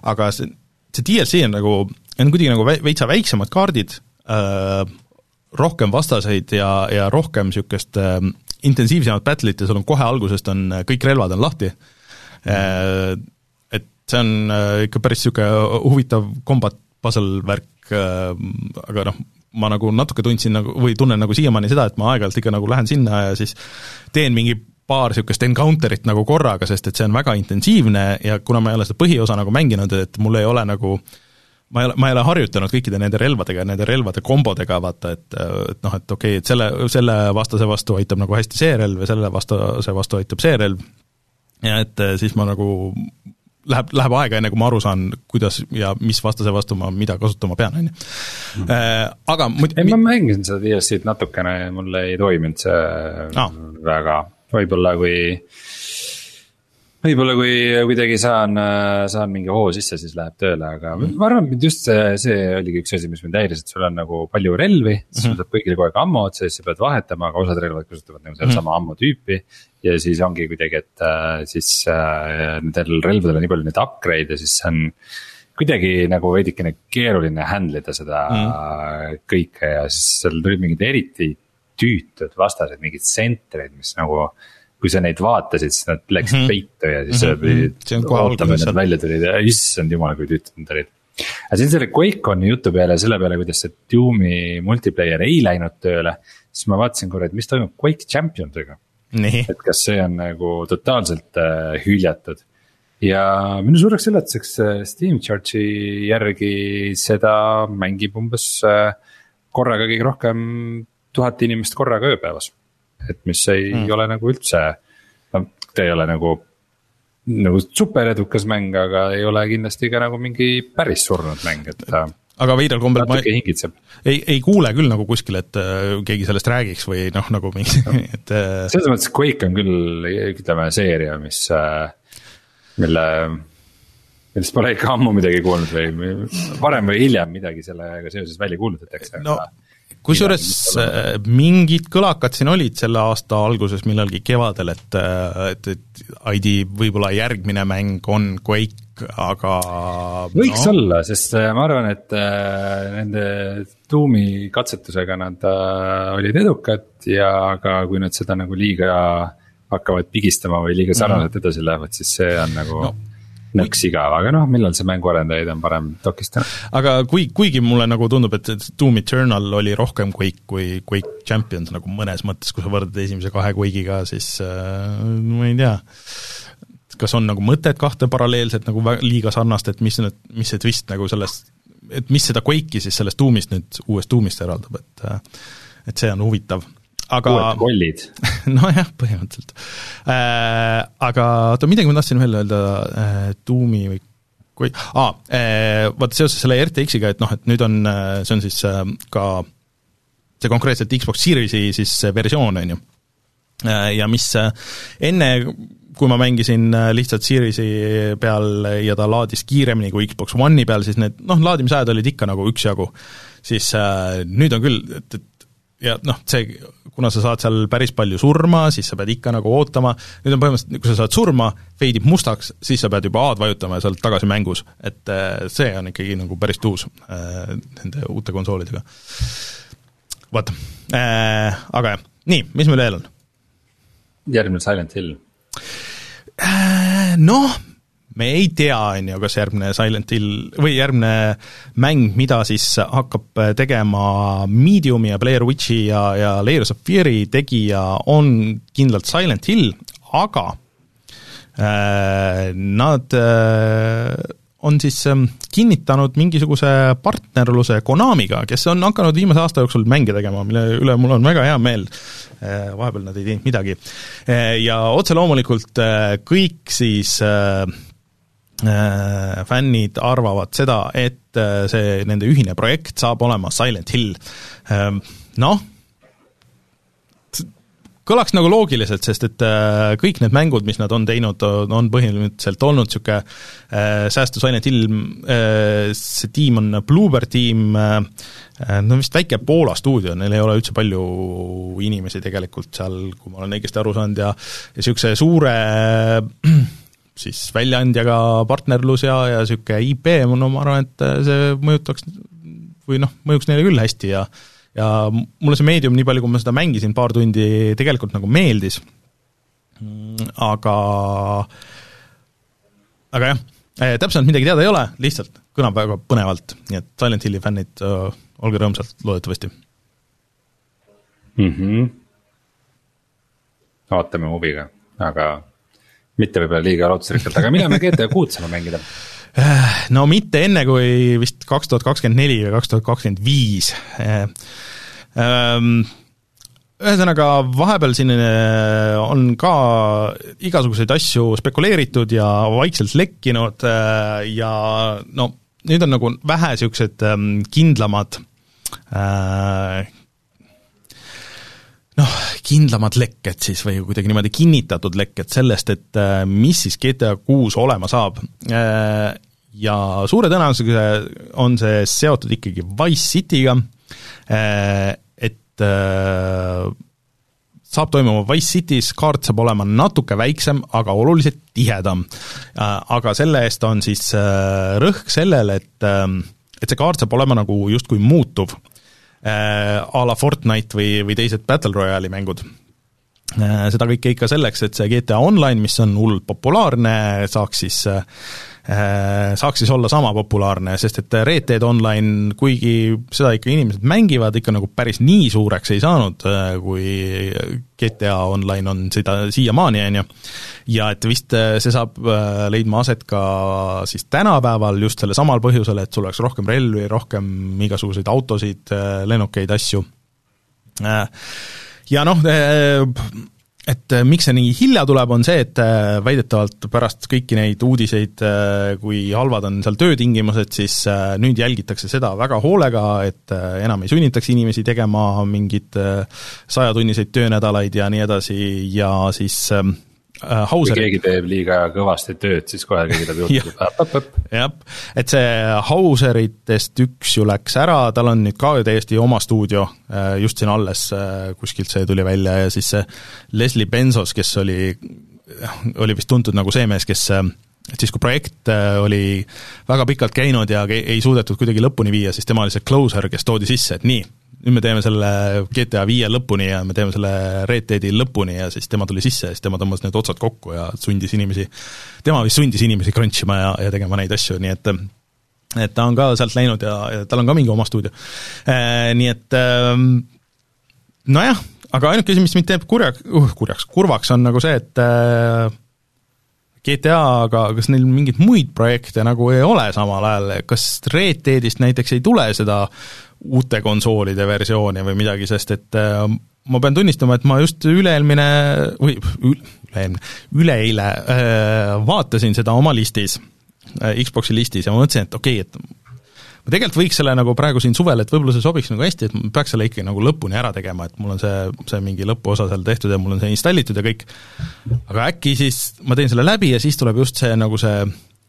aga see, see DLC on nagu, on kuidagi nagu veitsa väiksemad kaardid äh,, rohkem vastaseid ja, ja rohkem niisugust äh, intensiivsemat battle'it ja sul on kohe algusest on, kõik relvad on lahti mm., see on äh, ikka päris niisugune huvitav combat puzzle värk, äh, aga noh, ma nagu natuke tundsin nagu või tunnen nagu siiamaani seda, et ma aeg-ajalt ikka nagu lähen sinna ja siis teen mingi paar niisugust encounter'it nagu korraga, sest et see on väga intensiivne ja kuna ma ei ole seda põhiosa nagu mänginud, et mul ei ole nagu ma ei ole, ma ei ole harjutanud kõikide nende relvadega ja nende relvade kombodega, vaata, et et noh, et okei okay,, et selle, selle vastase vastu aitab nagu hästi see relv ja selle vastase vastu aitab see relv, ja et siis ma nagu läheb, läheb aega, enne kui ma aru saan, kuidas ja mis vastase vastu ma mida kasutama pean, on ju. Mhm. Äh, aga muid-. ei, ma mängisin seda DLC-d natukene ja mul ei toiminud see no. väga, võib-olla kui võib-olla kui kuidagi saan, saan mingi hoo sisse, siis läheb tööle, aga mm. ma arvan, et just see, see oligi üks asi, mis mind häiris, et sul on nagu palju relvi mm. -hmm. sul saab kõigil kogu aeg ammo otsa ja siis sa pead vahetama, aga osad relvad kasutavad nagu sedasama mm -hmm. ammo tüüpi. ja siis ongi kuidagi, et äh, siis äh, nendel relvadel on nii palju neid upgrade'e siis see on kuidagi nagu veidikene keeruline handle ida seda mm. kõike ja siis seal tulid mingid eriti tüütud vastased, mingid sentrid, mis nagu kui sa neid vaatasid, siis nad läksid mm -hmm. peitu ja siis mm -hmm. pidid ootama, et nad välja tulid ja issand jumal, kui tüütud nad olid. aga siin selle QuakeConi jutu peale, selle peale, kuidas see Doom'i multiplayer ei läinud tööle. siis ma vaatasin korra, et mis toimub Quake Champions'iga. et kas see on nagu totaalselt äh, hüljatud. ja minu suureks üllatuseks äh, Steam Charge'i järgi seda mängib umbes äh, korraga kõige rohkem tuhat inimest korraga ööpäevas et mis ei mm. ole nagu üldse, no ta ei ole nagu nagu super edukas mäng, aga ei ole kindlasti ka nagu mingi päris surnud mäng, et aga veidral kombel ma hingitseb. ei, ei kuule küll nagu kuskil, et äh, keegi sellest räägiks või noh, nagu mingi, et äh.... selles mõttes Quake on küll, ütleme, seeria, mis äh,, mille, millest pole ikka ammu midagi kuulnud või varem või hiljem midagi sellega seoses välja kuulutatakse no. aga kusjuures äh, mingid kõlakad siin olid selle aasta alguses millalgi kevadel, et, äh, et, et ID võib-olla järgmine mäng on Quake, aga võiks no. olla, sest äh, ma arvan, et nende tuumi katsetusega nad olid edukad ja ka kui nad seda nagu liiga hakkavad pigistama või liiga sarnaselt mhm. edasi lähevad, siis see on nagu no nõks igav, aga noh, millal see mänguarendajaid on parem dokistanud. aga kui, kuigi mulle nagu tundub, et Doom Eternal oli rohkem Quake kui Quake Champions nagu mõnes mõttes, kui sa võrdled esimese kahe Quake'iga, siis äh, ma ei tea, kas on nagu mõtet kahte paralleelset nagu liiga sarnast, et mis need, mis see twist nagu sellest, et mis seda Quake'i siis sellest Doomist nüüd, uuest Doomist eraldab, et äh, et see on huvitav aga uued kollid nojah, põhimõtteliselt äh,. Aga oota, midagi ma tahtsin veel öelda äh, Doomi või kui ah,, äh, vaata seoses selle RTX-iga, et noh, et nüüd on, äh, see on siis äh, ka see konkreetselt Xbox Series'i siis versioon, on ju. Äh, ja mis äh, enne, kui ma mängisin lihtsalt Series'i peal ja ta laadis kiiremini kui Xbox One'i peal, siis need noh, laadimisajad olid ikka nagu üksjagu, siis äh, nüüd on küll, et, et ja noh, see, kuna sa saad seal päris palju surma, siis sa pead ikka nagu ootama, nüüd on põhimõtteliselt, kui sa saad surma, feidib mustaks, siis sa pead juba A-d vajutama ja sa oled tagasi mängus. et äh, see on ikkagi nagu päris tuus äh, nende uute konsoolidega. vot äh,, aga jah, nii, mis meil veel on? järgmine Silent Hill äh,. Noh, me ei tea, on ju, kas järgmine Silent Hill või järgmine mäng, mida siis hakkab tegema Mediumi ja Blair Witchi ja, ja Layers of Fear'i tegija, on kindlalt Silent Hill, aga äh, nad äh, on siis ähm, kinnitanud mingisuguse partnerluse Konamiga, kes on hakanud viimase aasta jooksul mänge tegema, mille üle mul on väga hea meel. Äh, vahepeal nad ei teinud midagi. Äh, ja otse loomulikult äh, kõik siis äh, Äh, fännid arvavad seda, et äh, see nende ühine projekt saab olema Silent Hill. Ähm, noh, kõlaks nagu loogiliselt, sest et äh, kõik need mängud, mis nad on teinud, on põhimõtteliselt olnud niisugune säästu Silent Hill, see tiim on Bluebird tiim, no vist väike Poola stuudio, neil ei ole üldse palju inimesi tegelikult seal, kui ma olen õigesti aru saanud, ja ja niisuguse suure siis väljaandjaga partnerlus ja, ja niisugune IP, no ma arvan, et see mõjutaks või noh, mõjuks neile küll hästi ja ja mulle see Medium, nii palju kui ma seda mängisin, paar tundi, tegelikult nagu meeldis, aga aga jah, eh, täpsemalt midagi teada ei ole, lihtsalt kõlab väga põnevalt, nii et Silent Hilli fännid, olge rõõmsad, loodetavasti mm. -hmm. ootame huviga, aga mitte võib-olla liiga lootusrikkalt, aga millal me GTA kuut saame mängida? no mitte enne, kui vist kaks tuhat kakskümmend neli või kaks tuhat kakskümmend viis. Ehm, ühesõnaga, vahepeal siin äh, on ka igasuguseid asju spekuleeritud ja vaikselt lekkinud äh, ja no nüüd on nagu vähe niisugused ähm, kindlamad äh, noh, kindlamad lekked siis või kuidagi niimoodi kinnitatud lekked sellest, et äh, mis siis GTA kuus olema saab. Äh, ja suure tõenäosusega on see seotud ikkagi Wise Cityga, äh, et saab toimuma Wise City's, kaart saab olema natuke väiksem, aga oluliselt tihedam. Aga selle eest on siis rõhk sellel, et et see kaart saab olema nagu justkui muutuv a la Fortnite või, või teised Battle Royale'i mängud. Äh, seda kõike ikka selleks, et see GTA Online, mis on hullult populaarne, saaks siis äh, saaks siis olla sama populaarne, sest et Red Dead Online, kuigi seda ikka inimesed mängivad, ikka nagu päris nii suureks ei saanud, kui GTA Online on seda siiamaani, on ju. ja et vist see saab leidma aset ka siis tänapäeval just sellel samal põhjusel, et sul oleks rohkem relvi, rohkem igasuguseid autosid, lennukeid, asju. ja noh, et äh, miks see nii hilja tuleb, on see, et äh, väidetavalt pärast kõiki neid uudiseid, äh, kui halvad on seal töötingimused, siis nüüd jälgitakse seda väga hoolega, et enam ei sunnitaks inimesi tegema mingeid sajatunniseid töönädalaid ja nii edasi ja siis äh, Hauser. kui keegi teeb liiga kõvasti tööd, siis kohe keegi tuleb juurde, jah, et see Hauseritest üks ju läks ära, tal on nüüd ka täiesti oma stuudio, äh, just siin alles äh, kuskilt see tuli välja ja siis see Leslie Benzos, kes oli, oli vist tuntud nagu see mees, kes et siis, kui projekt oli väga pikalt käinud ja ei suudetud kuidagi lõpuni viia, siis tema oli see closer, kes toodi sisse, et nii, nüüd me teeme selle GTA viie lõpuni ja me teeme selle Red Deadi lõpuni ja siis tema tuli sisse ja siis tema tõmbas need otsad kokku ja sundis inimesi, tema vist sundis inimesi crunch ima ja, ja tegema neid asju, nii et et ta on ka sealt läinud ja, ja tal on ka mingi oma stuudio e,. Nii et ehm, nojah, aga ainuke asi, mis mind teeb kurjaks uh,, kurjaks, kurvaks, on nagu see, et äh, GTA-ga, kas neil mingeid muid projekte nagu ei ole samal ajal, kas Red Deadist näiteks ei tule seda uute konsoolide versiooni või midagi, sest et äh, ma pean tunnistama, et ma just üle-eelmine või üle-eelmine, üleeile äh, vaatasin seda oma listis, äh, Xbox'i listis ja ma mõtlesin, et okei okay,, et ma tegelikult võiks selle nagu praegu siin suvel, et võib-olla see sobiks nagu hästi, et ma peaks selle ikkagi nagu lõpuni ära tegema, et mul on see, see mingi lõpuosa seal tehtud ja mul on see installitud ja kõik, aga äkki siis ma teen selle läbi ja siis tuleb just see nagu see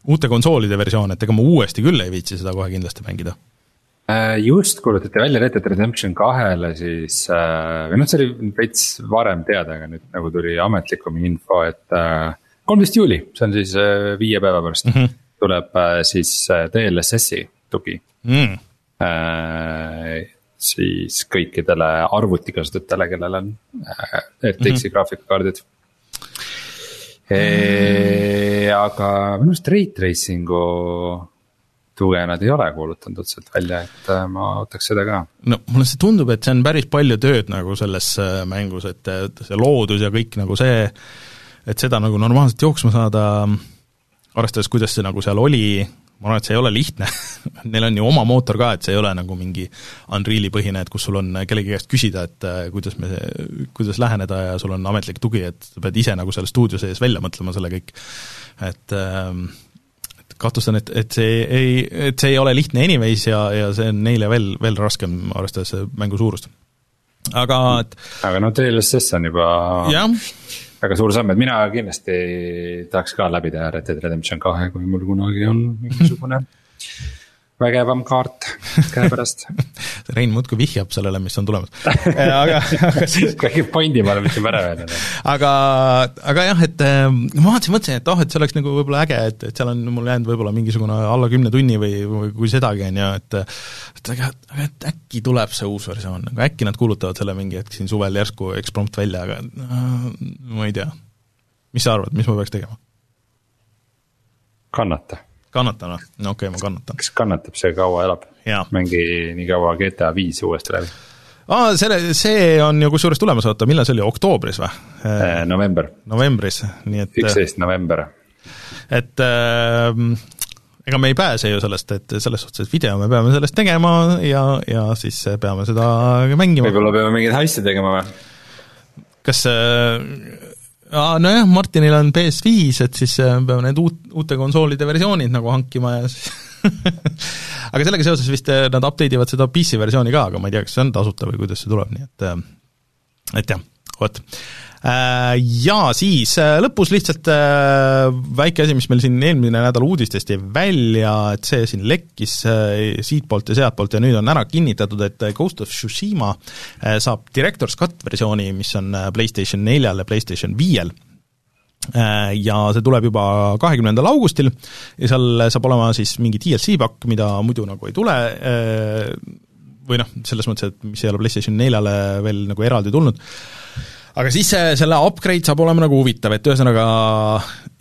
uute konsoolide versioon, et ega ma uuesti küll ei viitsi seda kohe kindlasti mängida just kuulutati välja Red Dead Redemption kahele siis äh, või noh, see oli veits varem teada, aga nüüd nagu tuli ametlikum info, et äh, kolmteist juuli, see on siis viie päeva pärast mm, -hmm. tuleb siis DLSS-i tugi mm.. siis kõikidele arvutikasutajatele, kellel on RTX-i mm -hmm. graafikakaardid e,. aga minu arust rate tracing'u tuge nad ei ole kuulutanud otseselt välja, et äh, ma ootaks seda ka. no mulle see tundub, et see on päris palju tööd nagu selles äh, mängus, et, see loodus ja kõik nagu see, et seda nagu normaalselt jooksma saada, arvestades, kuidas see nagu seal oli, ma arvan, et see ei ole lihtne neil on ju oma mootor ka, et see ei ole nagu mingi Unreali põhine, et kus sul on kellegi käest küsida, et äh, kuidas me, kuidas läheneda ja sul on ametlik tugi, et sa pead ise nagu seal stuudio sees välja mõtlema selle kõik. et ähm, kahtlustan, et, et see ei, et see ei ole lihtne anyways ja, ja see on neile veel, veel raskem, arvestades mängu suurust. aga et aga no DLSS on juba jah. väga suur samm, et mina kindlasti tahaks ka läbi teha Red Dead Redemption kahe, kui mul kunagi on mingisugune vägevam kaart käepärast Rein muudkui vihjab sellele, mis on tulemas aga, aga siis kuidagi pointi ma olen mitte pära öelnud. aga, aga jah, et äh, ma vaatasin, mõtlesin, et oh, et see oleks nagu võib-olla äge, et, et seal on mul jäänud võib-olla mingisugune alla kümne tunni või, või kui sedagi, on ju, et et aga, aga et äkki tuleb see uus versioon, aga äkki nad kuulutavad selle mingi hetk siin suvel järsku eksprompt välja, aga no, ma ei tea. mis sa arvad, mis ma peaks tegema? kannata kannatan või? no okei okay,, ma kannatan. kes kannatab, see kaua elab. mängi nii kaua GTA viis uuesti läbi. aa, selle, see on ju kusjuures tulemas, oota, millal see oli, oktoobris või? Äh, november. novembris, nii et üksteist november. et äh, ega me ei pääse ju sellest, et selles suhtes, et video me peame sellest tegema ja, ja siis peame seda mängima. võib-olla peame mingeid heiste tegema või? kas äh, nojah, Martinil on PS5, et siis äh, peame need uut, uute konsoolide versioonid nagu hankima ja siis aga sellega seoses vist äh, nad update ivad seda PC versiooni ka, aga ma ei tea, kas see on tasuta või kuidas see tuleb, nii et äh, et jah, vot. Ja siis lõpus lihtsalt väike asi, mis meil siin eelmine nädal uudistest jäi välja, et see siin lekkis siitpoolt ja sealtpoolt ja nüüd on ära kinnitatud, et Ghost of Tsushima saab Director's Cut versiooni, mis on PlayStation neljal ja PlayStation viiel ja see tuleb juba kahekümnendal augustil ja seal saab olema siis mingi DLC pakk, mida muidu nagu ei tule, või noh, selles mõttes, et mis ei ole PlayStation neljale veel nagu eraldi tulnud, aga siis see, selle upgrade saab olema nagu huvitav, et ühesõnaga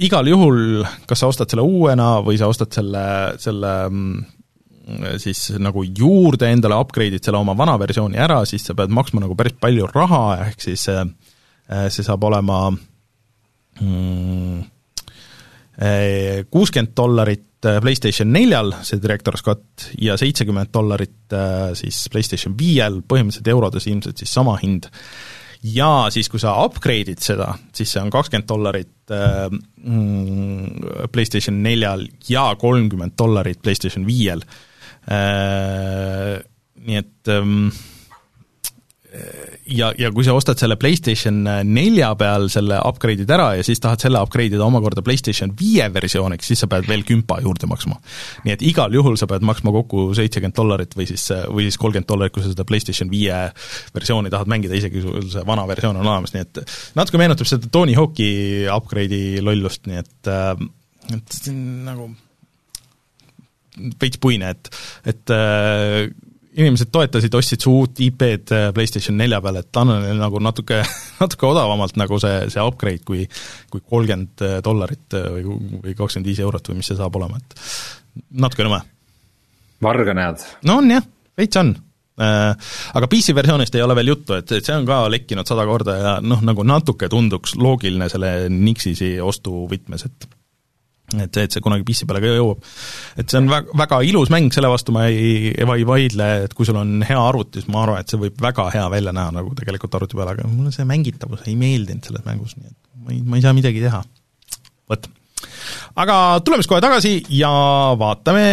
igal juhul, kas sa ostad selle uuena või sa ostad selle, selle mm, siis nagu juurde endale upgrade'id selle oma vana versiooni ära, siis sa pead maksma nagu päris palju raha, ehk siis see, see saab olema mm, kuuskümmend dollarit PlayStation neljal, see Director's Cut, ja seitsekümmend dollarit siis PlayStation viiel, põhimõtteliselt eurodes ilmselt siis sama hind ja siis, kui sa upgrade'id seda, siis see on kakskümmend dollarit äh, mm, PlayStation neljal ja kolmkümmend dollarit PlayStation viiel äh,. Nii et ähm, ja, ja kui sa ostad selle PlayStation nelja peal selle upgrade'id ära ja siis tahad selle upgrade ida omakorda PlayStation viie versiooniks, siis sa pead veel kümpa juurde maksma. nii et igal juhul sa pead maksma kokku seitsekümmend dollarit või siis, või siis kolmkümmend dollarit, kui sa seda PlayStation viie versiooni tahad mängida, isegi kui see vana versioon on olemas, nii et natuke meenutab seda Tony Hawk'i upgrade'i lollust, nii et et see on nagu veits puine, et, et äh, inimesed toetasid, ostsid su uut IP-d äh, PlayStation nelja peale, et anna neile nagu natuke, natuke odavamalt nagu see, see upgrade kui kui kolmkümmend äh, dollarit äh, või, või kakskümmend viis eurot või mis see saab olema, et natuke nõme. varga näod. no on jah, veits on aga PC versioonist ei ole veel juttu, et, et see on ka lekkinud sada korda ja noh, nagu natuke tunduks loogiline selle Nixisi ostuvõtmes, et et see, et see kunagi PC peale ka jõuab. et see on väga, väga ilus mäng, selle vastu ma ei, ei vaidle, et kui sul on hea arvuti, siis ma arvan, et see võib väga hea välja näha nagu tegelikult arvuti peal, aga mulle see mängitavus ei meeldinud selles mängus, nii et ma ei, ma ei saa midagi teha. vot. aga tuleme siis kohe tagasi ja vaatame,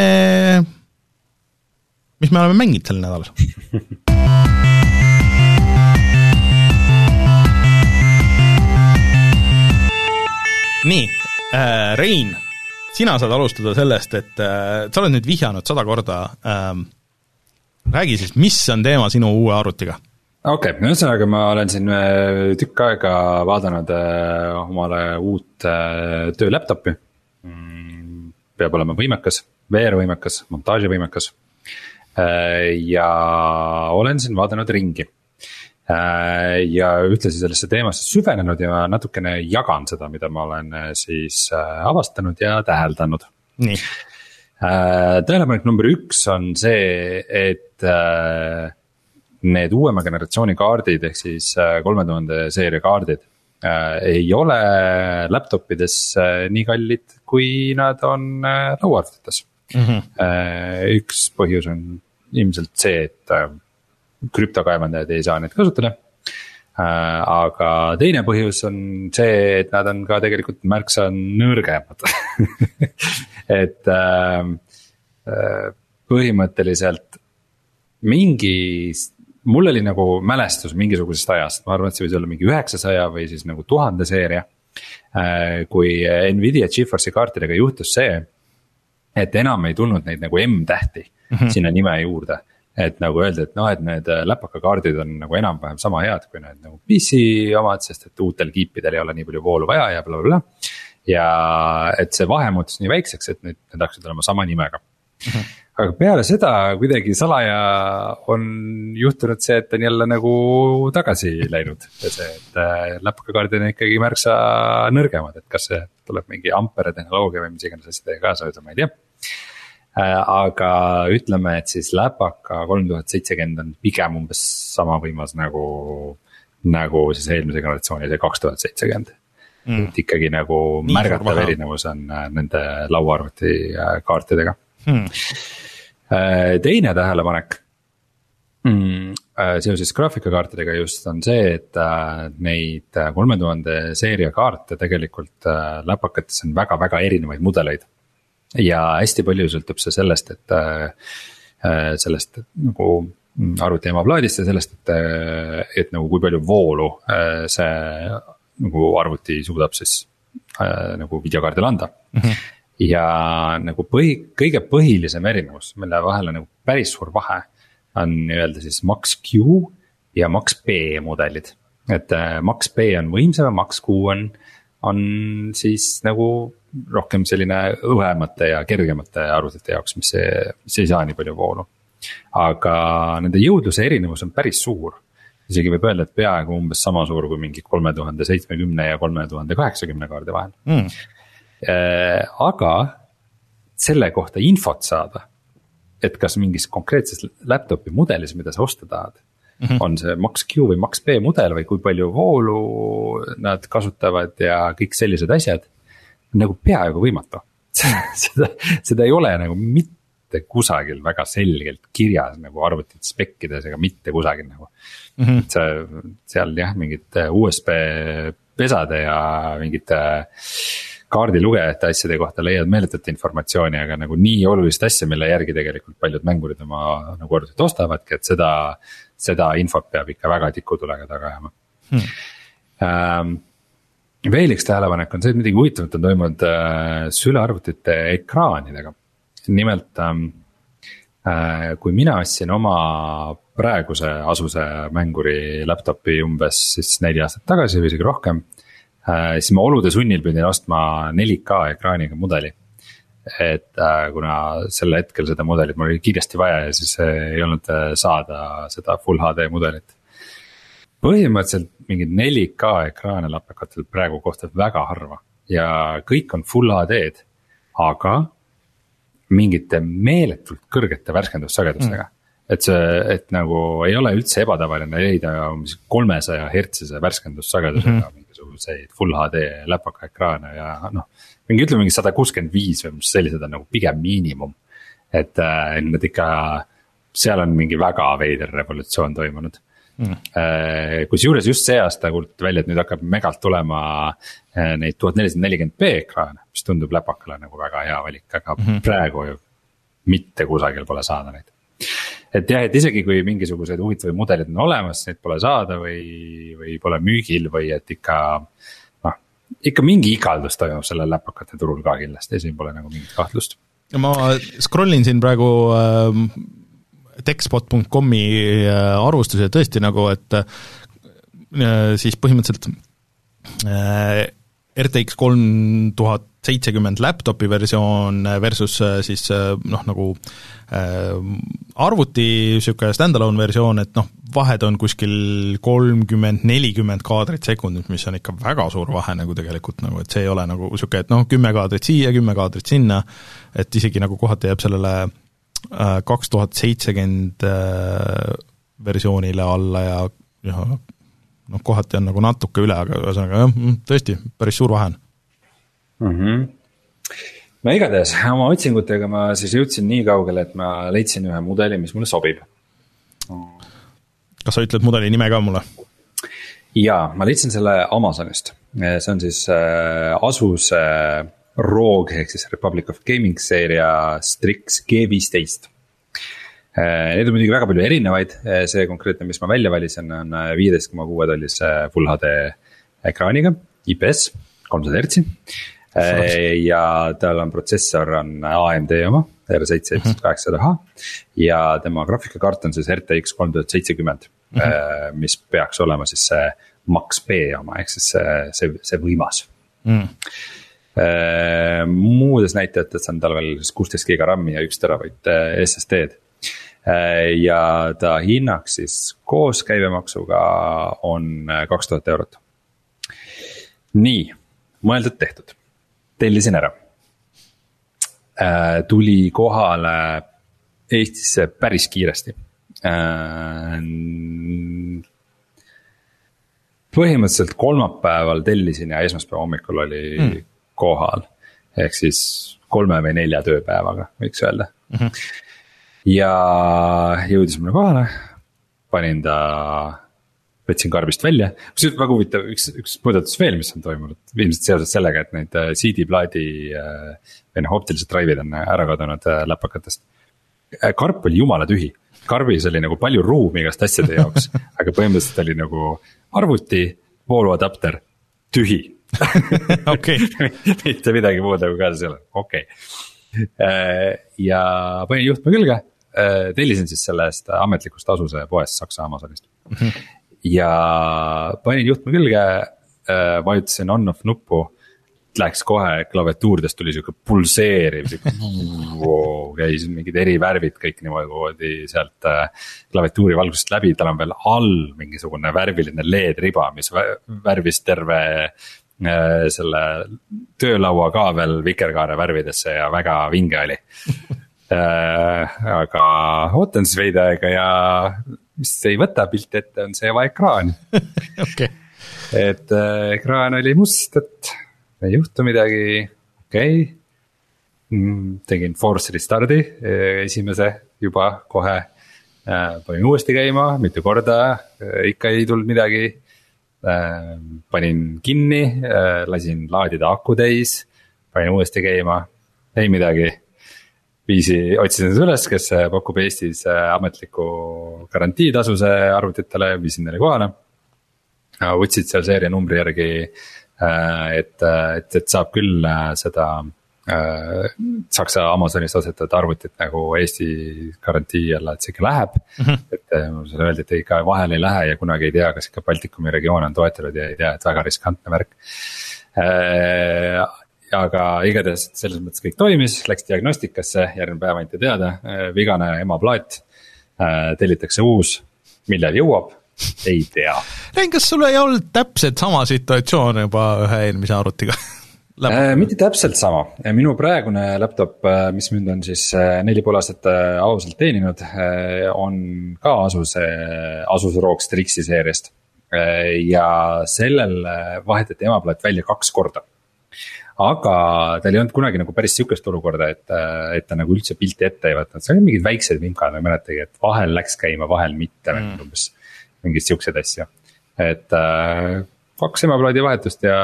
mis me oleme mänginud sel nädalal nii äh,, Rein sina saad alustada sellest, et äh, sa oled nüüd vihjanud sada korda ähm,, räägi siis, mis on teema sinu uue arvutiga? okei okay,, ühesõnaga ma olen siin äh, tükk aega vaadanud äh, omale uut äh, töö laptop'i mm,. peab olema võimekas, VR-võimekas, montaaživõimekas äh,. ja olen siin vaadanud ringi ja ühtlasi sellesse teemasse süvenenud ja natukene jagan seda, mida ma olen äh, siis äh, avastanud ja täheldanud. nii. tähelepanek number üks on see, et need uuema generatsiooni kaardid ehk siis kolme tuhande seeria kaardid ei ole laptop ides nii kallid, kui nad on lauaarvutites mm. -hmm. üks põhjus on ilmselt see, et krüptokaevandajad ei saa neid kasutada. Äh, aga teine põhjus on see, et nad on ka tegelikult märksa nõrgemad et äh, äh, põhimõtteliselt mingi, mul oli nagu mälestus mingisugusest ajast, ma arvan, et see võis olla mingi üheksasaja või siis nagu tuhande seeria. kui Nvidia Geforce'i kaartidega juhtus see, et enam ei tulnud neid nagu M-tähti mm -hmm. sinna nime juurde et nagu öeldi, et noh, et need äh, läpaka kaardid on nagu enam-vähem sama head kui need nagu PC omad, sest et uutel kiipidel ei ole nii palju voolu vaja ja blablabla bla, bla. ja et see vahe muutus nii väikseks, et need, need hakkasid olema sama nimega mm. -hmm. aga peale seda kuidagi salaja on juhtunud see, et on jälle nagu tagasi läinud ja see, et äh, läpakakaardid on ikkagi märksa nõrgemad, et kas see tuleb mingi ampere tehnoloogia või mis iganes asjadega kaasa, ma ei tea aga ütleme, et siis läpaka kolm tuhat seitsekümmend on pigem umbes sama võimas nagu, nagu siis eelmise generatsiooni see kaks tuhat seitsekümmend. Mm. et ikkagi nagu Nii märgatav erinevus on äh, nende lauaarvuti äh, hmm.. teine tähelepanek mm, seoses graafikakaartidega just on see, et neid kolme tuhande seeria kaarte tegelikult läpakates on väga-väga erinevaid mudeleid ja hästi palju sõltub see sellest, et äh, äh, sellest nagu arvuti emaplaadist ja sellest, et, äh, et nagu kui palju voolu see nagu arvuti suudab siis nagu videokaardile anda mm. -hmm. ja nagu põhi, kõige põhilisem erinevus, mille vahel on nagu päris suur vahe, on nii-öelda siis Max Q ja Max B mudelid. et Max B on võimsam ja Max Q on, on siis nagu rohkem selline õhemate ja kergemate arvutite jaoks, mis mis ei saa nii palju voolu. aga nende jõudluse erinevus on päris suur. isegi võib öelda, et peaaegu umbes sama suur kui mingi kolme tuhande seitsmekümne ja kolme tuhande kaheksakümne kaardi vahel mm.. aga selle kohta infot saada, et kas mingis konkreetses laptop'i mudelis, mida sa osta tahad Mm -hmm. on see Max Q või Max B mudel või kui palju voolu nad kasutavad ja kõik sellised asjad nagu peaaegu võimatu seda, seda ei ole nagu mitte kusagil väga selgelt kirjas nagu arvutit spekkides ega mitte kusagil nagu mm. -hmm. et sa seal jah, mingite USB pesade ja mingite kaardilugejate asjade kohta leiad meeletut informatsiooni, aga nagu nii olulist asja, mille järgi tegelikult paljud mängurid oma nagu arvutit ostavadki, et seda. Seda infot peab ikka väga tikutulega taga ajama hmm.. Ähm, veel üks tähelepanek on see, et midagi huvitavat on toimunud äh, sülearvutite ekraanidega. nimelt ähm, äh, kui mina ostsin oma praeguse Asuse mänguri laptop'i umbes siis neli aastat tagasi või isegi rohkem äh,. siis ma olude sunnil pidin ostma 4K ekraaniga mudeli et äh, kuna sel hetkel seda mudelit mul oli kiiresti vaja ja siis äh, ei olnud äh, saada seda full HD mudelit. põhimõtteliselt mingeid 4K ekraane lapakatel praegu kohtab väga harva ja kõik on full HD-d, aga mingite meeletult kõrgete värskendussagedustega mm et see, et nagu ei ole üldse ebatavaline leida umbes kolmesaja hertsise värskendussagedusega mm -hmm. mingisuguseid full HD läpaka ekraane ja noh mingi ütleme mingi sada kuuskümmend viis või mis sellised on nagu pigem miinimum. et äh, need ikka, seal on mingi väga veider revolutsioon toimunud mm.. Äh, kusjuures just see aasta kuulutati välja, et nüüd hakkab Megalt tulema äh, neid tuhat nelisada nelikümmend B ekraane, mis tundub läpakale nagu väga hea valik, aga mm -hmm. praegu ju mitte kusagil pole saada neid et jah, et isegi kui mingisugused huvitavaid mudelid on olemas, neid pole saada või, või pole müügil või et ikka ikka mingi igaldus toimub sellel läpakate turul ka kindlasti, siin pole nagu mingit kahtlust. ma scroll in siin praegu äh, techspot.com'i äh, arvustusi ja tõesti nagu, et äh, siis põhimõtteliselt äh, RTX kolm tuhat seitsekümmend laptopi versioon versus äh, siis äh, noh, nagu äh, arvuti niisugune stand-alone versioon, et noh, vahed on kuskil kolmkümmend, nelikümmend kaadrit sekundis, mis on ikka väga suur vahe nagu tegelikult nagu, et see ei ole nagu niisugune, et noh, kümme kaadrit siia, kümme kaadrit sinna, et isegi nagu kohati jääb sellele kaks tuhat seitsekümmend versioonile alla ja, ja noh, kohati on nagu natuke üle, aga ühesõnaga jah, mm, tõesti, päris suur vahe on mm. -hmm. no igatahes oma otsingutega ma siis jõudsin nii kaugele, et ma leidsin ühe mudeli, mis mulle sobib. kas sa ütled mudeli nime ka mulle? jaa, ma leidsin selle Amazonist, see on siis äh, Asus äh, ROG ehk siis Republic of Gaming seeria Strix G15 äh, Neid on muidugi väga palju erinevaid, see konkreetne, mis ma välja valisin, on viieteist koma kuue tollise full HD ekraaniga, IPS, kolmsada hertsi. Äh, ja tal on protsessor on AMD oma, R7 seitsesada kaheksasada H. ja tema graafikakaart on siis RTX kolm tuhat seitsekümmend, äh, mis peaks olema siis see Max B oma, ehk siis see, see, see võimas mm muudes näitajates on tal veel siis kuusteist giga RAM-i ja üks teravott SSD-d. ja ta hinnaks siis koos käibemaksuga on kaks tuhat eurot. nii, mõeldud-tehtud tellisin ära äh,. tuli kohale Eestisse päris kiiresti äh,. põhimõtteliselt kolmapäeval tellisin ja esmaspäeva hommikul oli mm. kohal. ehk siis kolme või nelja tööpäevaga, võiks öelda mm. -hmm. ja jõudis mulle kohale, panin ta võtsin karbist välja, kusjuures väga huvitav, üks, üks muudatus veel, mis on toimunud, ilmselt seoses sellega, et need äh, CD-plaadi äh, või noh, optilised drive'id on ära kadunud äh, läpakatest. karp oli jumala tühi, karbis oli nagu palju ruumi igast asjade jaoks aga põhimõtteliselt oli nagu arvuti, vooluadapter, tühi. Okei. Mitte midagi muud nagu kaasas ei ole, okei. Okay. ja panin juhtme külge, tellisin siis sellest ametlikust Asuse poest Saksa Amazonist mm. -hmm ja panin juhtme külge, äh, vajutasin on-off nuppu. Läks kohe klaviatuuridest tuli sihuke pulseeriv, sihuke wow, käis mingid eri värvid kõik niimoodi sealt äh, klaviatuuri valgusest läbi, tal on veel all mingisugune värviline LED-riba, mis värvis terve äh, selle töölaua ka veel vikerkaare värvidesse ja väga vinge oli äh,. aga ootan siis veidi aega ja mis ei võta pilti ette, on see ekraan okay.. et äh, ekraan oli must, et ei juhtu midagi, okei okay. mm,. tegin force restart'i äh, esimese juba kohe äh,. panin uuesti käima mitu korda äh,, ikka ei tulnud midagi äh,. panin kinni äh,, lasin laadida aku täis, panin uuesti käima, ei midagi viisi, otsisin seda üles, kes pakub Eestis ametlikku garantiitasuse arvutitele, viisin neile kohale. võtsid seal seeria numbri järgi, et, et, et saab küll seda Äh, Saksa Amazonis ostetud arvutit nagu Eesti garantii alla, et see ikka läheb mm. -hmm. et äh, mulle öeldi, et ikka vahele ei lähe ja kunagi ei tea, kas ikka Baltikumi regioon on toetatud ja ei tea, et väga riskantne värk äh,. Aga igatahes selles mõttes kõik toimis, läks diagnostikasse, järgmine päev anti teada, äh, vigane emaplaat äh,, tellitakse uus, millal jõuab ei tea. Rein, kas sul ei olnud täpselt sama situatsioon juba ühe eelmise arvutiga Äh, mitte täpselt sama, minu praegune laptop, äh, mis mind on siis äh, neli pool aastat äh, ausalt teeninud, on ka Asuse, Asus ROG Strixi seeriast. ja sellel vahetati emaplaat välja kaks korda. Aga tal ei olnud kunagi nagu päris sihukest olukorda, et, et ta nagu üldse pilti ette ei võtnud, seal olid mingid väiksed vimkad, ma ei mäletagi, et vahel läks käima, vahel mitte mm., umbes mingeid siukseid asju. et äh, kaks emaplaadi vahetust ja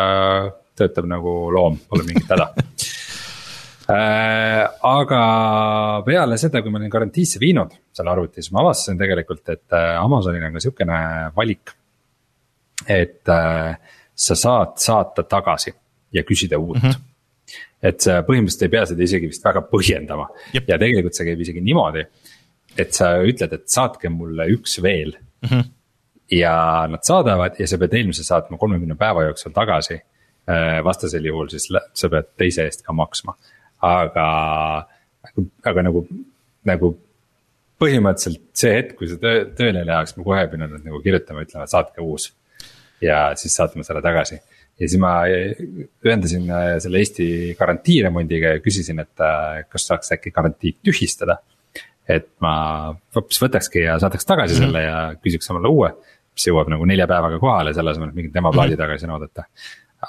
töötab nagu loom, pole mingit häda äh, aga peale seda, kui ma olin garantiisse viinud selle arvuti, siis ma avastasin tegelikult, et äh, Amazonil on ka sihukene valik. et äh, sa saad saata tagasi ja küsida uut mm. -hmm et sa põhimõtteliselt ei pea seda isegi vist väga põhjendama Jep. ja tegelikult see käib isegi niimoodi. et sa ütled, et saatke mulle üks veel mm. -hmm. ja nad saadavad ja sa pead eelmise saatma kolmekümne päeva jooksul tagasi Äh, vastasel juhul siis sa pead teise eest ka maksma, aga, aga nagu, nagu põhimõtteliselt see hetk, kui see töö, tööle läheks, ma kohe pidin nad nagu kirjutama, ütlema, et saatke uus. ja siis saatma selle tagasi ja siis ma ühendasin äh, selle Eesti garantiiremondiga ja küsisin, et äh, kas saaks äkki garantii tühistada. et ma hoopis võtakski ja saadaks tagasi -hmm. selle ja küsiks omale uue, mis jõuab nagu nelja päevaga kohale, selle asemel, et mingit tema plaadi mm -hmm. tagasi oodata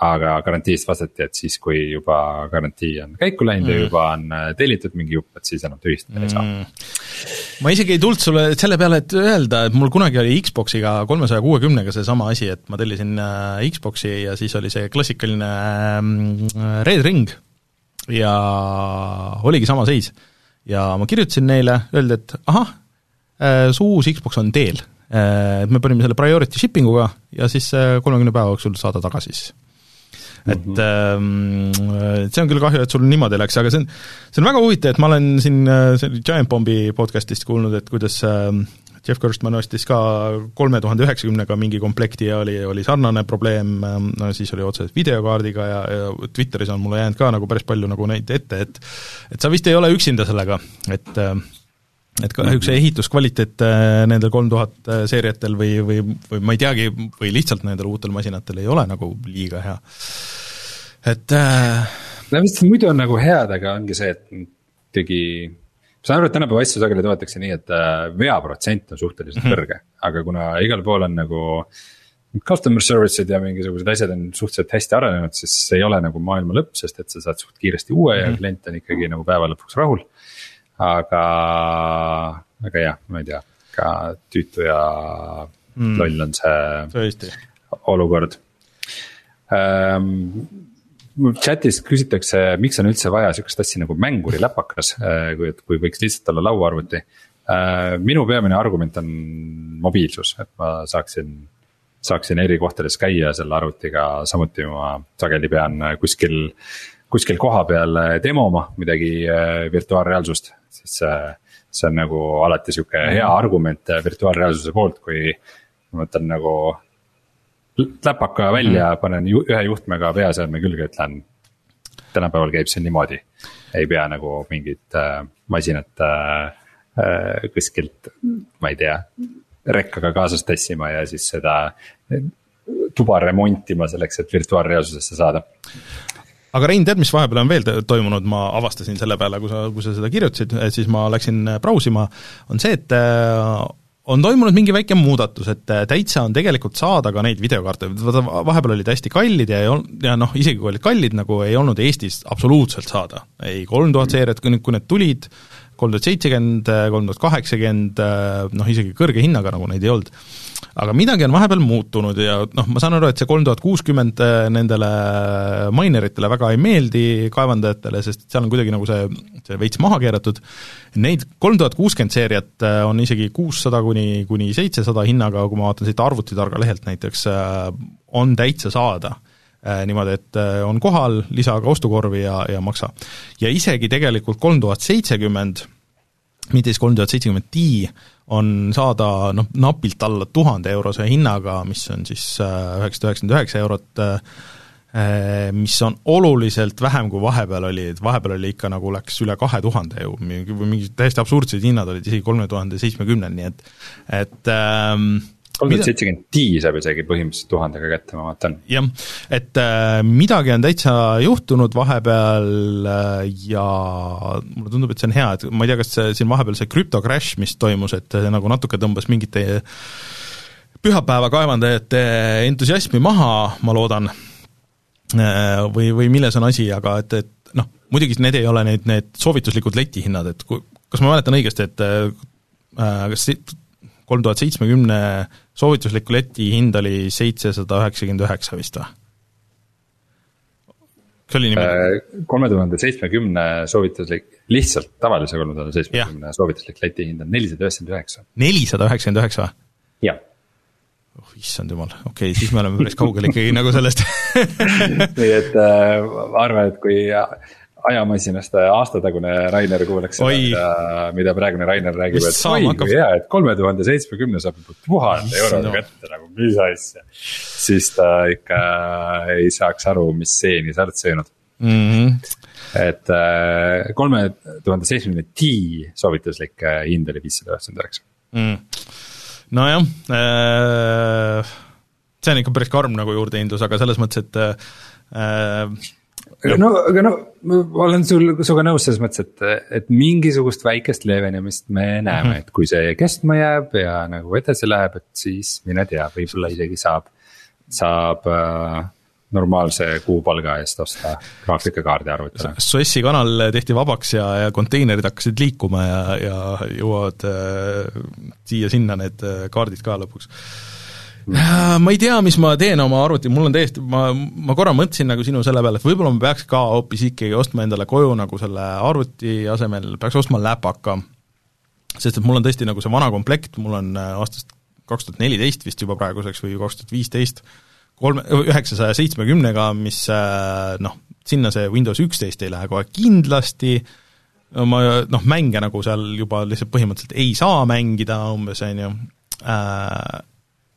aga garantiist vastati, et siis, kui juba garantii on käiku läinud mm. ja juba on äh, tellitud mingi jupp, et siis enam tühistada mm. ei saa. Mm. ma isegi ei tulnud sulle selle peale, et öelda, et mul kunagi oli Xboxiga kolmesaja kuuekümnega seesama asi, et ma tellisin äh, Xboxi ja siis oli see klassikaline äh, Red Ring ja oligi sama seis. ja ma kirjutasin neile, öeldi, et ahah, su uus Xbox on teel et me panime selle priority shipping uga ja siis kolmekümne päeva jooksul saada tagasi siis et mm -hmm. see on küll kahju, et sul niimoodi läks, aga see on, see on väga huvitav, et ma olen siin äh, Giant Bombi podcast'ist kuulnud, et kuidas äh, Jeff Gerstmann ostis ka kolme tuhande üheksakümnega mingi komplekti ja oli, oli sarnane probleem, no siis oli otseselt videokaardiga ja, ja Twitteris on mulle jäänud ka nagu päris palju nagu neid ette, et et sa vist ei ole üksinda sellega, et et kahjuks see ehituskvaliteet nendel kolm tuhat seeriatel või, või, või ma ei teagi, või lihtsalt nendel uutel masinatel ei ole nagu liiga hea et äh.... no vist muidu on nagu head, aga ongi see, et ikkagi. ma saan aru, et tänapäeva asju sageli toodetakse nii, et äh, veaprotsent on suhteliselt mm -hmm. kõrge, aga kuna igal pool on nagu. Customer service'id ja mingisugused asjad on suhteliselt hästi arenenud, siis see ei ole nagu maailma lõpp, sest et sa saad suht kiiresti uue mm -hmm. ja mhm. klient on ikkagi nagu päeva lõpuks rahul. Aga, aga jah, ma ei tea, ka tüütu ja mm. loll on see Tõesti. olukord ähm, chat'is küsitakse, miks on üldse vaja sihukest asja nagu mänguriläpakas, äh, kui, et kui võiks lihtsalt olla lauaarvuti. Äh, minu peamine argument on mobiilsus, et ma saaksin, saaksin eri kohtades käia selle arvutiga, samuti ma sageli pean kuskil. kuskil kohapeal demoma midagi äh, virtuaalreaalsust, siis see, see on nagu alati sihuke hea argument virtuaalreaalsuse poolt, kui ma mõtlen nagu läpaka välja mm., panen ju, ühe juhtmega peaseadme külge, ütlen. tänapäeval käib see niimoodi, ei pea nagu mingit äh, masinat äh, äh, kuskilt, ma ei tea, rekkaga kaasas tassima ja siis seda tuba remontima selleks, et virtuaalreaalsusesse saada aga Rein, tead, mis vahepeal on veel toimunud, ma avastasin selle peale, kui sa, kui sa seda kirjutasid, siis ma läksin brausima, on see, et äh, on toimunud mingi väike muudatus, et äh, täitsa on tegelikult saada ka neid videokaarte, vaata vahepeal olid hästi kallid ja ei olnud, ja noh, isegi kui olid kallid, nagu ei olnud Eestis absoluutselt saada. ei kolm tuhat seeriat, kui need, kui need tulid, kolm tuhat seitsekümmend, kolm tuhat kaheksakümmend, noh isegi kõrge hinnaga nagu neid ei olnud. Aga midagi on vahepeal muutunud ja noh, ma saan aru, et see kolm tuhat kuuskümmend nendele mineritele väga ei meeldi, kaevandajatele, sest seal on kuidagi nagu see, see veits maha keeratud, neid kolm tuhat kuuskümmend seeriat on isegi kuussada kuni, kuni seitsesada hinnaga, kui ma vaatan siit arvutitarga lehelt näiteks, on täitsa saada niimoodi, et on kohal, lisa ka ostukorvi ja, ja maksa. ja isegi tegelikult kolm tuhat seitsekümmend, mitte siis kolm tuhat seitsekümmend Ti, on saada noh, napilt alla tuhande eurose hinnaga, mis on siis äh, üheksasada üheksakümmend üheksa eurot, äh, mis on oluliselt vähem, kui vahepeal oli, et vahepeal oli ikka nagu läks üle kahe tuhande ju, või mingid täiesti absurdsed hinnad olid isegi kolme tuhande seitsmekümnel, nii et et ähm, kolm tuhat seitsekümmend Ti saab isegi põhimõtteliselt tuhandega kätte, ma vaatan. jah, et äh, midagi on täitsa juhtunud vahepeal äh, ja mulle tundub, et see on hea, et ma ei tea, kas see, siin vahepeal see krüpto crash, mis toimus, et see nagu natuke tõmbas mingite pühapäeva kaevandajate entusiasmi maha, ma loodan äh,, või, või milles on asi, aga et, et noh, muidugi need ei ole need, need soovituslikud letihinnad, et kui, kas ma mäletan õigesti, et äh, kas kolm tuhat seitsmekümne soovitusliku leti hind oli seitsesada üheksakümmend üheksa vist või? kas oli niimoodi? Äh, kolme tuhande seitsmekümne soovituslik, lihtsalt tavalise kolme tuhande seitsmekümne soovituslik leti hind on nelisada üheksakümmend üheksa. nelisada üheksakümmend üheksa või? jah oh issand jumal, okei okay,, siis me oleme päris kaugel ikkagi nagu sellest nii et äh, arva, et kui ajamasinast aastatagune Rainer kuuleks seda, mida praegune Rainer räägib, et oi hakkab... kui hea, et kolme tuhande seitsmekümne saab juba tuhande eurot no. kätte nagu, mis asja. siis ta ikka ei saaks aru, mis seeni sa oled söönud mm. -hmm. et äh, kolme tuhande seitsmekümne Ti soovituslik äh, hind oli viissada üheksakümmend üheksa. Mm. nojah äh,, see on ikka päris karm nagu juurdehindlus, aga selles mõttes, et äh, no aga no ma olen sul, sinuga nõus selles mõttes, et, et mingisugust väikest leevenemist me näeme mm, -hmm. et kui see kestma jääb ja nagu edasi läheb, et siis mine tea, võib-olla isegi saab, saab äh, normaalse kuupalga eest osta graafikakaardi arvutile. Suessi kanal tehti vabaks ja, ja konteinerid hakkasid liikuma ja, ja jõuavad äh, siia-sinna need äh, kaardid ka lõpuks ma ei tea, mis ma teen oma arvuti, mul on täiesti, ma, ma korra mõtlesin nagu sinu selle peale, et võib-olla ma peaks ka hoopis ikkagi ostma endale koju nagu selle arvuti asemel, peaks ostma läpaka, sest et mul on tõesti nagu see vana komplekt, mul on äh, aastast kaks tuhat neliteist vist juba praeguseks või kaks tuhat viisteist, kolme, üheksasaja seitsmekümnega, mis äh, noh, sinna see Windows üksteist ei lähe kohe kindlasti, ma noh, mänge nagu seal juba lihtsalt põhimõtteliselt ei saa mängida umbes, on ju,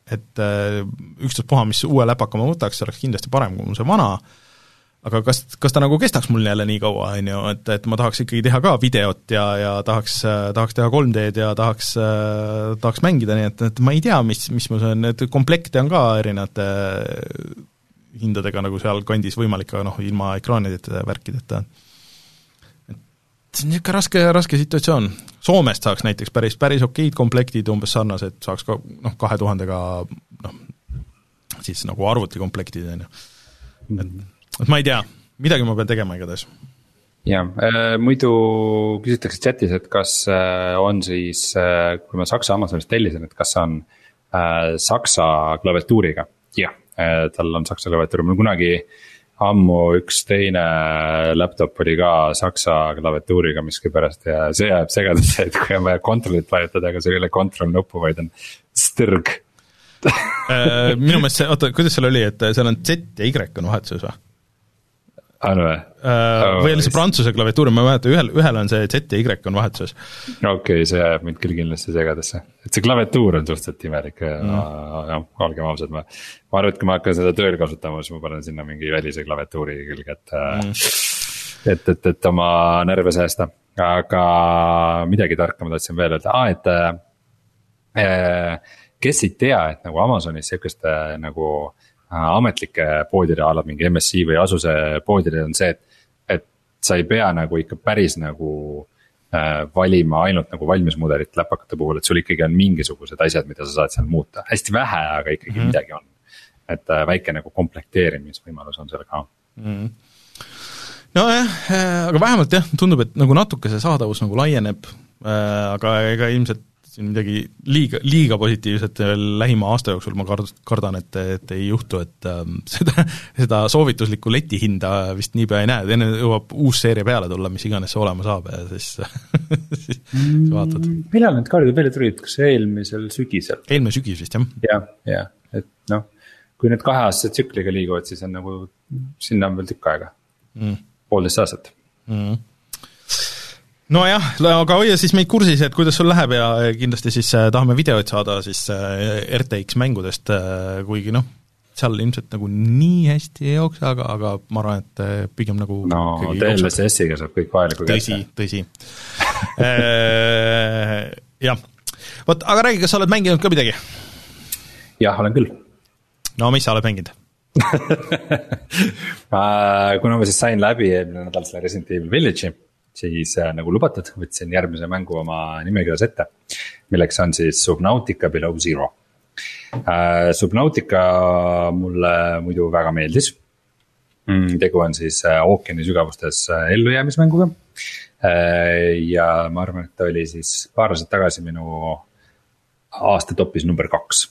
et äh, ükstaspuha, mis uue läpaka ma võtaks, see oleks kindlasti parem kui mul see vana, aga kas, kas ta nagu kestaks mul jälle nii kaua, on ju, et, et ma tahaks ikkagi teha ka videot ja, ja tahaks, tahaks teha 3D-d ja tahaks, tahaks mängida, nii et, et ma ei tea, mis, mis see on, et komplekte on ka erinevate hindadega nagu sealkandis võimalik, aga noh, ilma ekraanideta ja värkideta see on niisugune raske, raske situatsioon. Soomest saaks näiteks päris, päris okeid komplektid, umbes sarnased, saaks ka noh, kahe tuhandega noh, siis nagu arvutikomplektid, on ju. et, et ma ei tea, midagi ma pean tegema igatahes. jah äh,, muidu küsitakse chatis, et kas äh, on siis äh,, kui ma Saksa Amazonist tellisin, et kas on äh, Saksa klaviatuuriga. jah äh,, tal on Saksa klaviatuur, mul kunagi äh, ammu üks teine laptop oli ka saksa klaviatuuriga miskipärast ja see jääb segadusse, et kui on vaja control'it vajutada, aga see ei ole control nuppu, vaid on strg äh, minu meelest see, oota, kuidas seal oli, et seal on Z ja Y on vahetuses või? On või? Äh, või oli see prantsuse klaviatuur, ma ei mäleta, ühel, ühel on see Z ja Y on vahetuses. okei okay,, see jääb mind küll kindlasti segadusse, et see klaviatuur on suhteliselt imelik mm., jah, olgem ausad, ma. ma arvan, et kui ma hakkan seda tööl kasutama, siis ma panen sinna mingi välise klaviatuuri külge, et mm., et, et, et oma närve säästa. aga midagi tarka ma tahtsin veel öelda ah,, et äh, kes ei tea, et nagu Amazonis sihukeste nagu Äh, ametlike poodide a la mingi MSI või Asuse poodidel on see, et, et sa ei pea nagu ikka päris nagu äh, valima ainult nagu valmismudelit läpakate puhul, et sul ikkagi on mingisugused asjad, mida sa saad seal muuta, hästi vähe, aga ikkagi mm -hmm. midagi on. et äh, väike nagu komplekteerimisvõimalus on seal ka mm. -hmm nojah, äh, aga vähemalt jah, tundub, et nagu natuke see saadavus nagu laieneb äh,, aga ega ilmselt siin midagi liiga, liiga positiivset lähima aasta jooksul ma kard-, kardan, et, et ei juhtu, et ähm, seda, seda soovituslikku letihinda vist niipea ei näe, et enne jõuab uus seeria peale tulla, mis iganes see olema saab ja siis siis, siis vaatad. Mm, millal need kaardid välja tulid, kas eelmisel sügisel? eelmine sügis vist, jah. jah, jah, et noh, kui need kaheaastase tsükliga liiguvad, siis on nagu, sinna on veel tükk aega mm., poolteist aastat mm nojah, aga hoia siis meid kursis, et kuidas sul läheb ja kindlasti siis äh, tahame videoid saada siis äh, RTX mängudest, kuigi noh, seal ilmselt nagu nii hästi ei jookse, aga, aga ma arvan, et pigem nagu no DLSS-iga saab kõik vajaliku tõsi, tõsi. Jah, vot aga räägi, kas sa oled mänginud ka midagi? jah, olen küll. no mis sa oled mänginud? Kuna ma siis sain läbi eelmine nädal selle Resident Evil Village'i siis äh, nagu lubatud, võtsin järgmise mängu oma nimekirjas ette. milleks on siis Subnautica Below Zero äh,. Subnautica mulle muidu väga meeldis mm,. tegu on siis äh, ookeani sügavustes äh, ellujäämismänguga äh,. ja ma arvan, et ta oli siis paar aastat tagasi minu aasta topis number kaks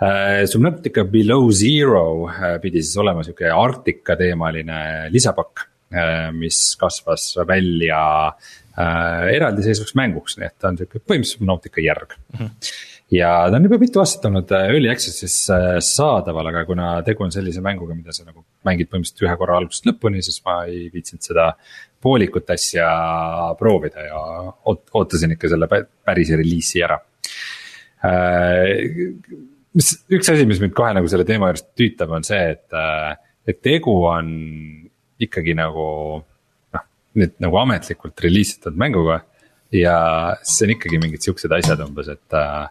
äh,. Subnautica Below Zero äh, pidi siis olema sihuke Arktika teemaline lisapakk mis kasvas välja äh, eraldiseisvaks mänguks, nii et ta on sihuke põhimõtteliselt Nautica järg mm. -hmm. ja ta on juba mitu aastat olnud äh, early access'is saadaval, aga kuna tegu on sellise mänguga, mida sa nagu mängid põhimõtteliselt ühe korra algusest lõpuni, siis ma ei viitsinud seda poolikut asja proovida ja ootasin ikka selle päris reliisi ära mis, üks asi, mis mind kohe nagu selle teema juures tüütab, on see, et, et tegu on ikkagi nagu noh, nüüd nagu ametlikult reliisitud mänguga. ja see on ikkagi mingid siuksed asjad umbes, et äh,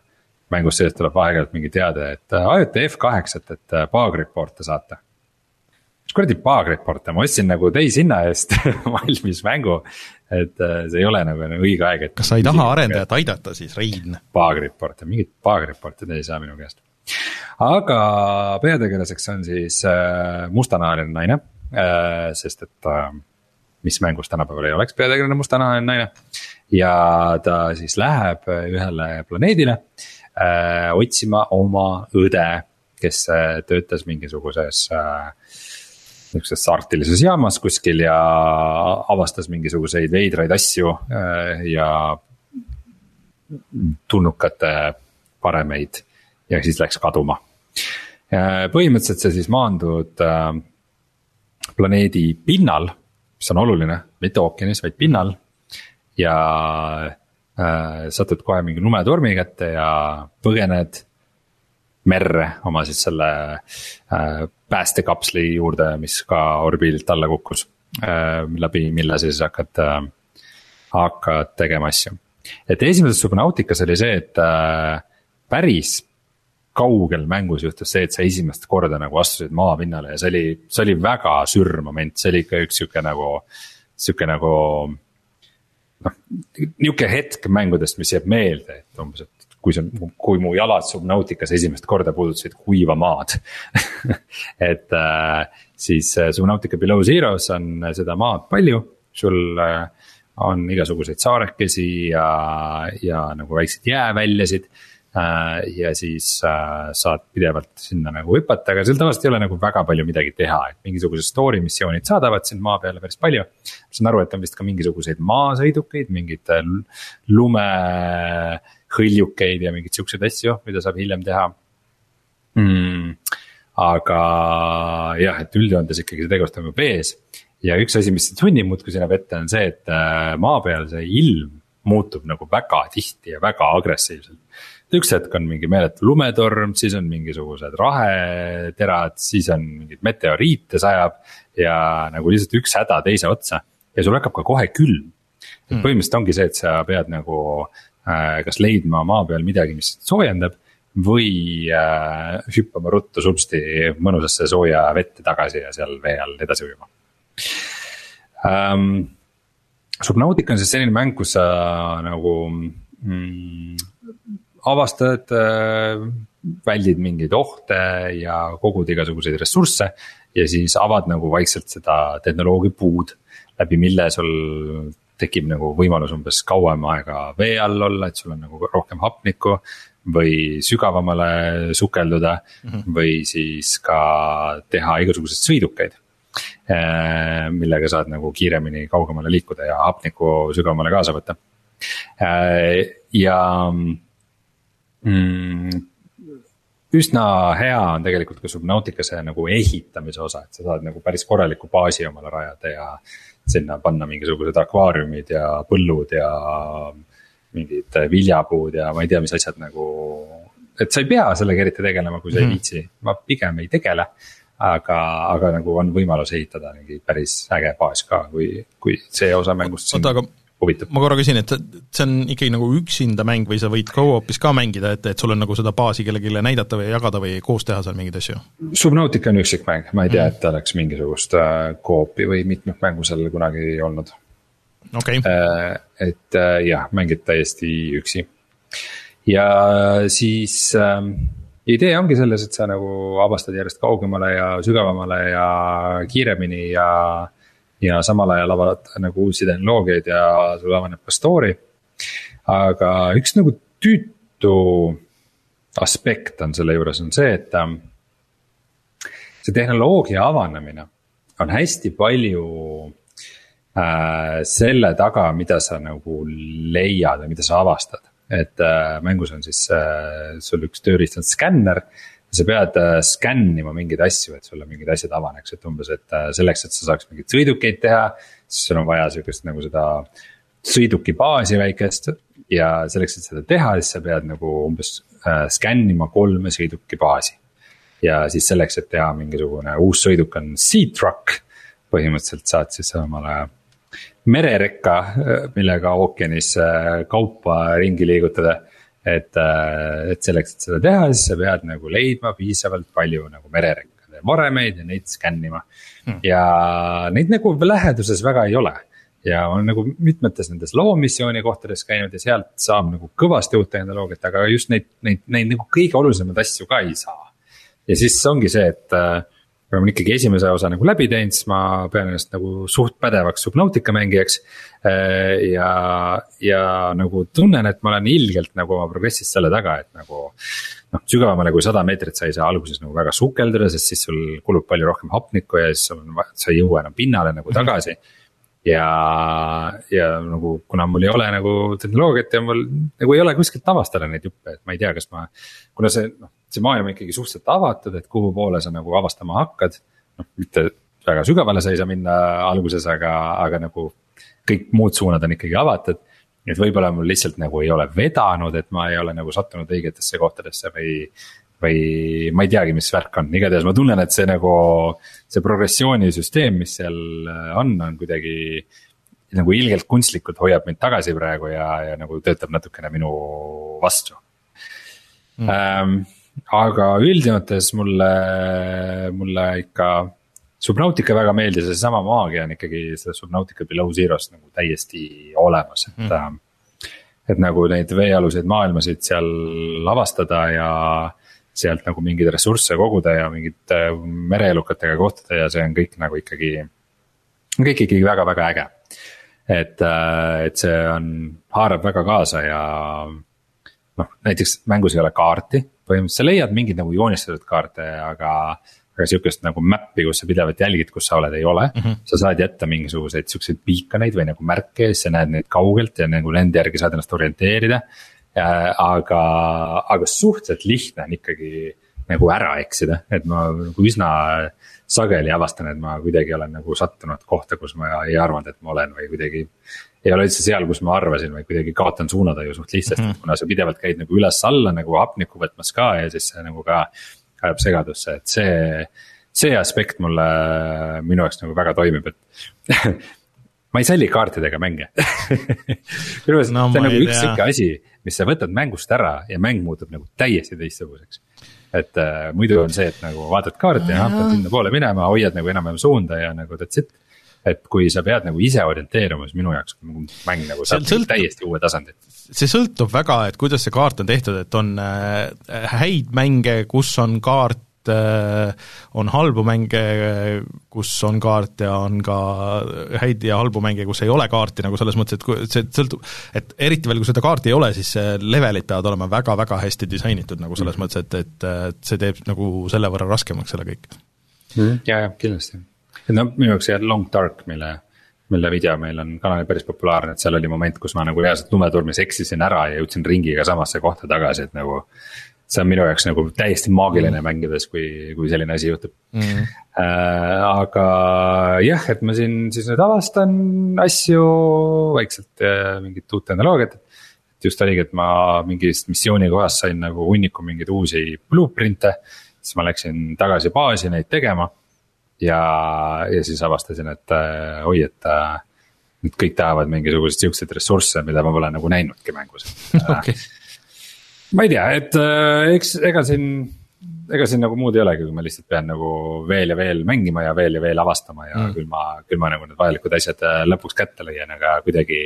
mängus sees tuleb aeg-ajalt mingi teade, et äh, vajuta F8-et, et äh, bug report'e saata. mis kuradi bug report'e, ma ostsin nagu täishinna eest valmis mängu. et äh, see ei ole nagu, õige aeg, et. kas sa ei taha arendajat aidata siis, Rein? Bug report'e, mingit bug report'e te ei saa minu käest aga peategelaseks on siis äh, mustanahaline naine Äh, sest et äh, mis mängus tänapäeval ei oleks peategelane mustanahaline naine. ja ta siis läheb ühele planeedile äh, otsima oma õde, kes töötas mingisuguses niisuguses arktilises jaamas kuskil ja avastas mingisuguseid veidraid asju ja tulnukate paremeid ja siis läks kaduma. põhimõtteliselt sa siis maandud planeedi pinnal, mis on oluline, mitte ookeanis, vaid pinnal. ja äh, satud kohe mingi lumetormi kätte ja põgened merre oma siis selle äh, päästekapsli juurde, mis ka orbiidilt alla kukkus äh,. läbi mille siis hakkad äh,, hakkad tegema asju. et esimeses Subnautikas oli see, et äh, päris kaugel mängus juhtus see, et sa esimest korda nagu astusid maapinnale ja see oli, see oli väga sürr moment, see oli ikka üks sihuke nagu, sihuke nagu. noh, nihuke hetk mängudest, mis jääb meelde, et umbes, et kui see, kui mu jalad Subnautikas esimest korda puudutasid kuiva maad et äh, siis äh, Subnautica Below Zero's on seda maad palju, sul äh, on igasuguseid saarekesi ja, ja nagu väikseid jääväljasid ja siis äh, saad pidevalt sinna nagu hüpata, aga seal tavaliselt ei ole nagu väga palju midagi teha, et mingisugused story missioonid saadavad sind maa peale päris palju. ma saan aru, et on vist ka mingisuguseid maasõidukeid, mingeid äh, lumehõljukeid ja mingeid siukseid asju, mida saab hiljem teha mm,. aga jah, et üldjoontes ikkagi see tegevus toimub vees ja üks asi, mis sunnib muudkui sinna vette, on see, et maa peal see ilm muutub nagu väga tihti ja väga agressiivselt üks hetk on mingi meeletu lumetorm, siis on mingisugused raheterad, siis on mingeid meteoriite sajab. ja nagu lihtsalt üks häda teise otsa ja sul hakkab ka kohe külm. et hmm. põhimõtteliselt ongi see, et sa pead nagu äh, kas leidma maa peal midagi, mis soojendab. või äh, hüppama ruttu supsti mõnusasse sooja vette tagasi ja seal vee all edasi ujuma ähm,. Subnautica on siis selline mäng, kus sa nagu mm, avastad, äh, väldid mingeid ohte ja kogud igasuguseid ressursse. ja siis avad nagu vaikselt seda tehnoloogia puud, läbi mille sul tekib nagu võimalus umbes kauem aega vee all olla, et sul on nagu rohkem hapnikku. või sügavamale sukelduda mm -hmm. või siis ka teha igasuguseid sõidukeid Äh, millega saad nagu kiiremini kaugemale liikuda ja hapnikku sügavamale kaasa võtta. Äh, ja mm, üsna hea on tegelikult ka Subnauticase nagu ehitamise osa, et sa saad nagu päris korraliku baasi omale rajada ja. sinna panna mingisugused akvaariumid ja põllud ja mingid viljapuud ja ma ei tea, mis asjad nagu. et sa ei pea sellega eriti tegelema, kui sa mm ei mhm. viitsi, ma pigem ei tegele aga, aga nagu on võimalus ehitada mingi päris äge baas ka, kui, kui see osa mängust sind aga huvitab. ma korra küsin, et see on ikkagi nagu üksinda mäng või sa võid go-op'is ka mängida, et, et sul on nagu seda baasi kellelegi näidata või jagada või koos teha seal mingeid asju? Subnautica on üksikmäng, ma ei tea mm., et oleks mingisugust äh, go-op'i või mitmikmängu seal kunagi olnud. okei okay.. Äh, et äh, jah, mängid täiesti üksi. ja siis äh, idee ongi selles, et sa nagu avastad järjest kaugemale ja sügavamale ja kiiremini ja. Ja samal ajal avad nagu uusi tehnoloogiaid ja sul avaneb ka story. aga üks nagu tüütu aspekt on selle juures on see, et ähm, see tehnoloogia avanemine on hästi palju äh, selle taga, mida sa nagu leiad või mida sa avastad et äh, mängus on siis äh, sul üks tööriist on skänner. ja sa pead äh, skännima mingeid asju, et sulle mingid asjad avaneks, et umbes, et äh, selleks, et sa saaks mingeid sõidukeid teha. siis sul on vaja sihukest nagu seda sõidukibaasi väikest ja selleks, et seda teha, siis sa pead nagu umbes äh, skännima kolme sõidukibaasi. ja siis selleks, et teha mingisugune uus sõiduk on Sea-Truck, põhimõtteliselt saad siis omale mererekka, millega ookeanis kaupa ringi liigutada. Et, äh, et selleks, et seda teha, siis sa pead nagu leidma piisavalt palju nagu mererekkade varemeid ja neid skännima. Hmm.. ja neid nagu läheduses väga ei ole. Ja olen nagu mitmetes nendes loomissiooni kohtades käinud ja sealt saab nagu kõvasti uut tehnoloogiat, aga just neid, neid, neid nagu kõige olulisemaid asju ka ei saa. ja siis ongi see, et ma olen ikkagi esimese osa nagu läbi teinud, siis ma pean ennast nagu suht pädevaks Subnautica mängijaks. Äh, ja, ja nagu tunnen, et ma olen ilgelt nagu oma progressis selle taga, et nagu. noh, sügavamale kui sada meetrit sa ei saa alguses nagu väga sukelduda, sest siis sul kulub palju rohkem hapnikku ja siis on, sa ei jõua enam pinnale nagu mhm. tagasi ja, ja nagu kuna mul ei ole nagu tehnoloogiat ja mul nagu ei ole kuskilt avastada neid juppe, et ma ei tea, kas ma. kuna see noh, see maailm on ikkagi suhteliselt avatud, et kuhu poole sa nagu avastama hakkad. noh, mitte väga sügavale sa ei saa minna alguses, aga, aga nagu kõik muud suunad on ikkagi avatud. et võib-olla mul lihtsalt nagu ei ole vedanud, et ma ei ole nagu sattunud õigetesse kohtadesse või. või ma ei teagi, mis värk on, igatahes ma tunnen, et see nagu, see progressioonisüsteem, mis seal on, on kuidagi nagu ilgelt kunstlikult hoiab mind tagasi praegu ja, ja nagu töötab natukene minu vastu mm.. Ähm, aga üldjoontes mulle, mulle ikka Subnautica väga meeldis ja seesama maagia on ikkagi selles Subnautica Below Zero's nagu täiesti olemas, et mm.. et nagu neid veealuseid maailmasid seal avastada ja sealt nagu mingeid ressursse koguda ja mingite mereelukatega kohtuda ja see on kõik nagu ikkagi. kõik ikkagi väga-väga äge. et, et see on, haarab väga kaasa ja noh, näiteks mängus ei ole kaarti põhimõtteliselt sa leiad mingeid nagu joonistatud kaarte, aga. aga sihukest nagu map'i, kus sa pidevalt jälgid, kus sa oled, ei ole mm. -hmm. sa saad jätta mingisuguseid siukseid beacon'eid või nagu märke ja siis sa näed neid kaugelt ja nagu nende järgi saad ennast orienteerida. aga, aga suhteliselt lihtne on ikkagi nagu ära eksida, et ma nagu üsna sageli avastan, et ma kuidagi olen nagu sattunud kohta, kus ma ei arvanud, et ma olen või kuidagi ei ole üldse seal, kus ma arvasin, vaid kuidagi kaotan suunataju suht lihtsasti mm, -hmm. kuna sa pidevalt käid nagu üles-alla nagu hapnikku võtmas ka ja siis see nagu ka ajab segadusse, et see. see aspekt mulle, minu jaoks nagu väga toimib, et ma ei salli kaartidega mänge minu meelest no, see on nagu üks sihuke asi, mis sa võtad mängust ära ja mäng muutub nagu täiesti teistsuguseks. et äh, muidu on see, et nagu vaatad kaarti ja hakkad sinnapoole minema, hoiad nagu enam-vähem suunda ja nagu that's it et kui sa pead nagu ise orienteeruma, siis minu jaoks nagu mäng nagu saab sõlt... täiesti uue tasandi. see sõltub väga, et kuidas see kaart on tehtud, et on äh, häid mänge, kus on kaart äh, on halbu mänge, kus on kaart ja on ka häid ja halbu mänge, kus ei ole kaarti, nagu selles mõttes, et kui see sõltub, et eriti veel, kui seda kaarti ei ole, siis levelid peavad olema väga-väga hästi disainitud nagu selles mm. mõttes, et, et, et see teeb nagu selle võrra raskemaks selle kõik mm,. jaa, jaa, kindlasti. Et noh, minu jaoks see Long Dark, mille mille video meil on kanalil päris populaarne, et seal oli moment, kus ma nagu reaalselt lumetormis eksisin ära ja jõudsin ringiga samasse kohta tagasi, et nagu see on minu jaoks nagu täiesti maagiline mm. mängides, kui, kui selline asi juhtub mm.. Äh, aga jah, et ma siin siis nüüd avastan asju vaikselt mingit uut tehnoloogiat. just oligi, et ma mingist missioonikohast sain nagu hunniku mingeid uusi blueprint'e. siis ma läksin tagasi baasi neid tegema. Ja, ja siis avastasin, et äh, oi, et äh, nüüd kõik tahavad mingisuguseid siukseid ressursse, mida ma pole nagu näinudki mängus okay ma ei tea, et äh, eks ega siin, ega siin nagu muud ei olegi, kui ma lihtsalt pean nagu veel ja veel mängima ja veel ja veel avastama ja mm. küll ma, küll ma nagu need vajalikud asjad äh, lõpuks kätte leian, aga kuidagi.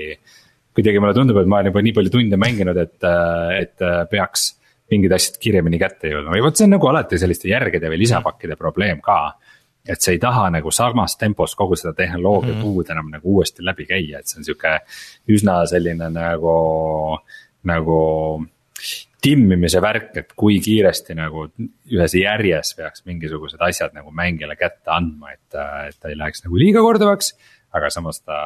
kuidagi mulle tundub, et ma olen juba nii palju tunde mänginud, et, äh, et peaks mingid asjad kiiremini kätte jõudma või vot see on nagu alati selliste järgede või lisapakkide probleem ka et sa ei taha nagu samas tempos kogu seda tehnoloogia mm -hmm. puud enam nagu uuesti läbi käia, et see on sihuke üsna selline nagu, nagu timmimise värk, et kui kiiresti nagu ühes järjes peaks mingisugused asjad nagu mängijale kätte andma, et, et ta ei läheks nagu liiga korduvaks. aga samas ta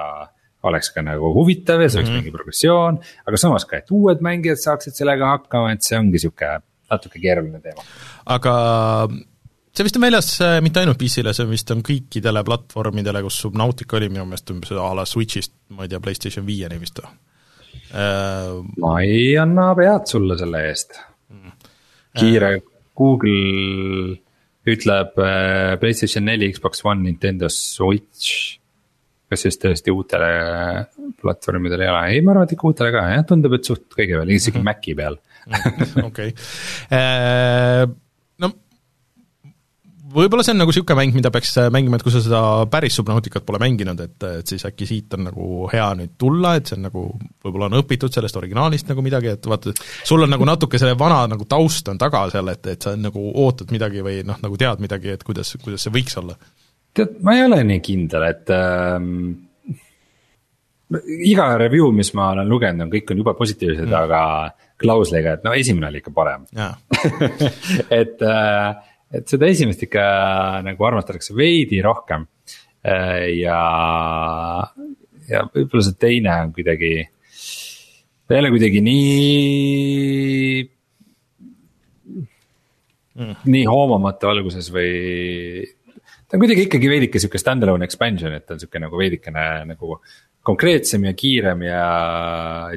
oleks ka nagu huvitav ja see oleks mm -hmm. mingi progressioon, aga samas ka, et uued mängijad saaksid sellega hakkama, et see ongi sihuke natuke keeruline teema. aga see vist on väljas äh, mitte ainult PC-le, see vist on kõikidele platvormidele, kus Subnautica oli minu meelest umbes a la Switch'ist, ma ei tea, PlayStation viieni vist või? Äh, ma ei anna pead sulle selle eest. kiire Google ütleb äh, PlayStation neli, Xbox One, Nintendo Switch. kas siis tõesti uutele platvormidele ei ole, ei, ma arvan, et ikka uutele ka jah, tundub, et suht kõige peal, isegi mm -hmm. Maci peal. okei, äh, võib-olla see on nagu niisugune mäng, mida peaks äh, mängima, et kui sa seda päris Subnauticat pole mänginud, et, et siis äkki siit on nagu hea nüüd tulla, et see on nagu, võib-olla on õpitud sellest originaalist nagu midagi, et vaata, sul on nagu natuke selle vana nagu taust on taga seal, et, et sa nagu ootad midagi või noh, nagu tead midagi, et kuidas, kuidas see võiks olla? tead, ma ei ole nii kindel, et ähm, iga review, mis ma olen lugenud, on kõik on jube positiivsed mm., aga klausliga, et no esimene oli ikka parem et äh, et seda esimest ikka nagu armastatakse veidi rohkem. Äh, ja, ja võib-olla see teine on kuidagi, ta ei ole kuidagi nii mm., nii hoomamatu alguses või. Ta on kuidagi ikkagi veidike sihuke stand-alone expansion, et ta on sihuke nagu veidikene nagu konkreetsem ja kiirem ja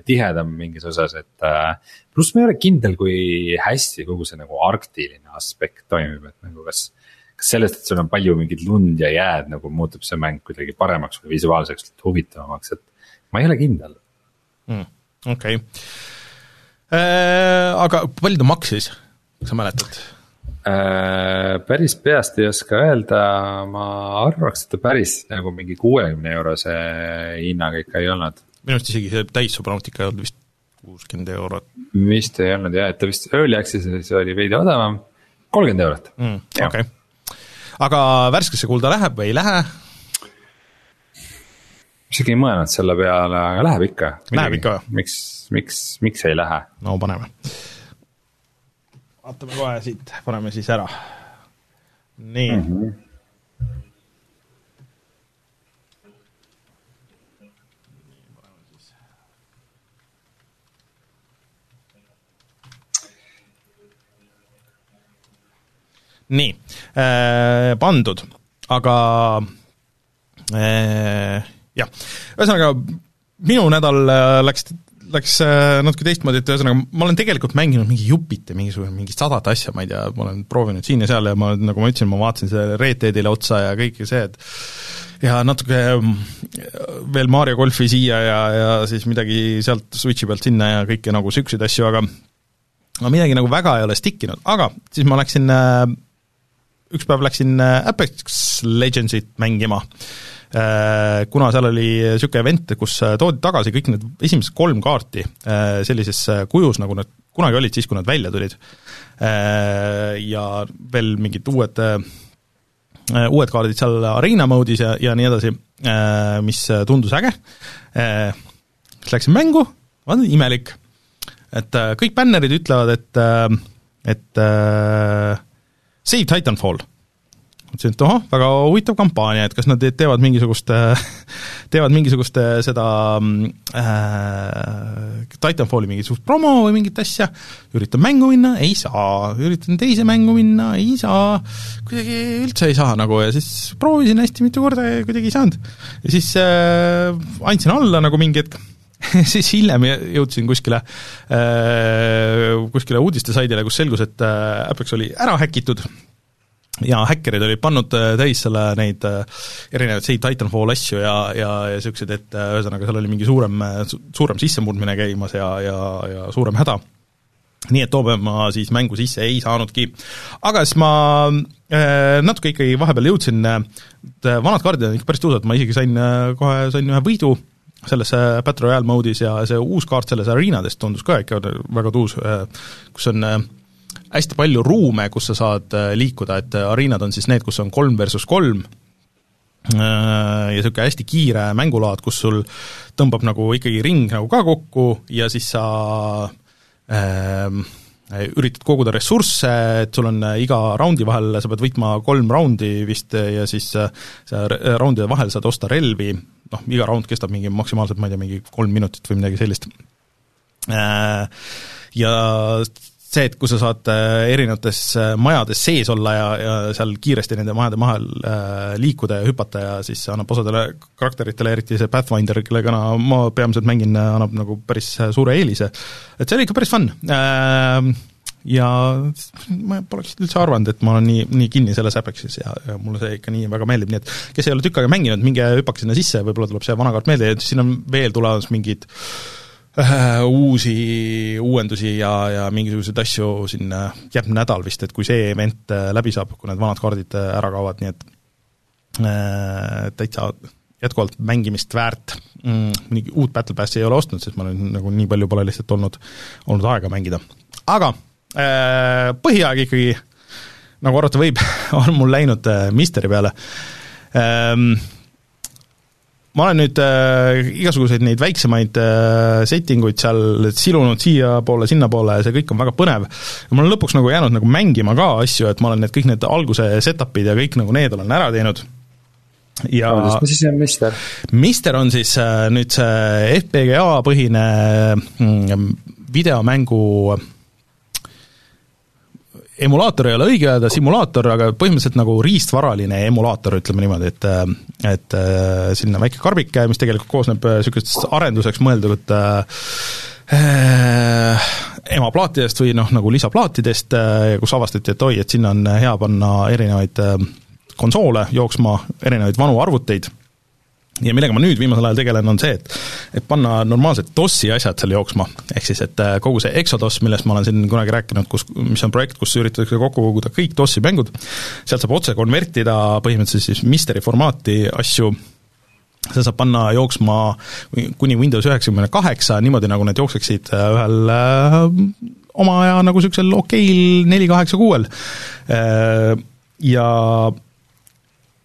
tihedam mingis osas, et. Äh, pluss ma ei ole kindel, kui hästi kogu see nagu arktiline aspekt toimib, et nagu kas. kas sellest, et sul on palju mingit lund ja jääd nagu muutub see mäng kuidagi paremaks või visuaalselt huvitavamaks, et ma ei ole kindel mm,. okei okay. äh,, aga palju ta maksis, kas sa mäletad? Äh, päris peast ei oska öelda, ma arvaks, et ta päris nagu mingi kuuekümne eurose hinnaga ikka ei olnud. minu arust isegi see täissubnautika ei olnud vist kuuskümmend eurot. vist ei olnud jah, et ta vist early access'is oli veidi odavam, kolmkümmend eurot mm,. okei okay., aga värskesse kulda läheb või ei lähe? isegi ei mõelnud selle peale, aga läheb ikka. Läheb ikka või? miks, miks, miks ei lähe? no paneme vaatame kohe siit, paneme siis ära. nii mm. -hmm. nii äh,, pandud, aga äh, jah, ühesõnaga minu nädal äh, läks läks äh, natuke teistmoodi, et ühesõnaga ma olen tegelikult mänginud mingi jupite mingisugune, mingit sadat asja, ma ei tea, ma olen proovinud siin ja seal ja ma, nagu ma ütlesin, ma vaatasin selle Red Deadile otsa ja kõike see, et ja natuke mm, veel Mario golfi siia ja, ja siis midagi sealt Switchi pealt sinna ja kõike nagu niisuguseid asju, aga aga midagi nagu väga ei ole stick inud, aga siis ma läksin, äh, üks päev läksin äh, Apex Legendsit mängima kuna seal oli niisugune event, kus äh, toodi tagasi kõik need esimesed kolm kaarti äh, sellises kujus, nagu need kunagi olid siis, kui nad välja tulid. Ja veel mingid uued, uued kaardid seal Arena mode'is ja, ja nii edasi, mis tundus äge. siis läksin mängu, vaatan, imelik, et kõik bännerid ütlevad, et, et Save Titanfall mõtlesin, et ohoh, väga huvitav kampaania, et kas nad teevad mingisugust, teevad mingisugust äh, seda äh, Titanfalli mingisugust promo või mingit asja, üritan mängu minna, ei saa, üritan teise mängu minna, ei saa, kuidagi üldse ei saa nagu ja siis proovisin hästi mitu korda ja kuidagi ei saanud. ja siis äh, andsin alla nagu mingi hetk. Siis hiljem jõudsin kuskile äh,, kuskile uudistesaidile, kus selgus, et äh, Apex oli ära häkitud ja häkkerid olid pannud äh, täis selle, neid äh, erinevaid Save Titanfall asju ja, ja, ja niisugused, et äh, ühesõnaga, seal oli mingi suurem, suurem sissemurdmine käimas ja, ja, ja suurem häda. nii et too päev ma siis mängu sisse ei saanudki. aga siis ma äh, natuke ikkagi vahepeal jõudsin, vanad kaardid on ikka päris tuusad, ma isegi sain kohe, sain ühe võidu selles Battle Royale mode'is ja see uus kaart selles Arenadest tundus ka ikka väga tuus, kus on äh, hästi palju ruume, kus sa saad äh, liikuda, et äh, arenad on siis need, kus on kolm versus kolm, äh, ja niisugune hästi kiire mängulaad, kus sul tõmbab nagu ikkagi ring nagu ka kokku ja siis sa äh, üritad koguda ressursse, et sul on iga raundi vahel, sa pead võitma kolm raundi vist ja siis sa raundide vahel saad osta relvi, noh, iga raund kestab mingi maksimaalselt, ma ei tea, mingi kolm minutit või midagi sellist. Ja see, et kui sa saad äh, erinevates äh, majades sees olla ja, ja seal kiiresti nende majade vahel äh, liikuda ja hüpata ja siis annab osadele karakteritele, eriti see Pathfinder, kellega ma peamiselt mängin, annab nagu päris suure eelise. et see oli ikka päris fun äh, ja ma poleks üldse arvanud, et ma olen nii, nii kinni selles Apexis ja, ja mulle see ikka nii väga meeldib, nii et kes ei ole tükk aega mänginud, minge hüppake sinna sisse, võib-olla tuleb see vana kaart meelde ja siin on veel tulemas mingid Äh, uusi uuendusi ja, ja mingisuguseid asju siin järgmine nädal vist, et kui see event äh, läbi saab, kui need vanad kaardid äh, ära kaovad, nii et äh, täitsa jätkuvalt mängimist väärt mm,, mingi uut Battle Passi ei ole ostnud, sest ma olen nagu nii palju pole lihtsalt olnud, olnud aega mängida. aga äh, põhiaeg ikkagi, nagu arvata võib, on mul läinud äh, Misteri peale ähm, ma olen nüüd äh, igasuguseid neid väiksemaid äh, setting uid seal silunud siiapoole, sinnapoole ja see kõik on väga põnev. ja mul on lõpuks nagu jäänud nagu mängima ka asju, et ma olen need kõik need alguse set-up'id ja kõik nagu need olen ära teinud ja mis siis on Mister? Mister on siis äh, nüüd see FPGA põhine mm, videomängu emulaator ei ole õige öelda, simulaator, aga põhimõtteliselt nagu riistvaraline emulaator, ütleme niimoodi, et et äh, selline väike karbike, mis tegelikult koosneb niisugustest äh, arenduseks mõeldud äh, äh, emaplaatidest või noh, nagu lisaplaatidest, kus avastati, et oi, et sinna on hea panna erinevaid konsoole jooksma, erinevaid vanu arvuteid ja millega ma nüüd viimasel ajal tegelen, on see, et et panna normaalsed DOS-i asjad seal jooksma, ehk siis et äh, kogu see Exodus, millest ma olen siin kunagi rääkinud, kus, mis on projekt, kus üritatakse kokku koguda kõik DOS-i mängud, sealt saab otse konvertida põhimõtteliselt siis Mysteri formaati asju, see saab panna jooksma kuni Windows üheksakümne kaheksa, niimoodi, nagu need jookseksid äh, ühel äh, oma aja nagu niisugusel okeil neli kaheksa kuuel. Ja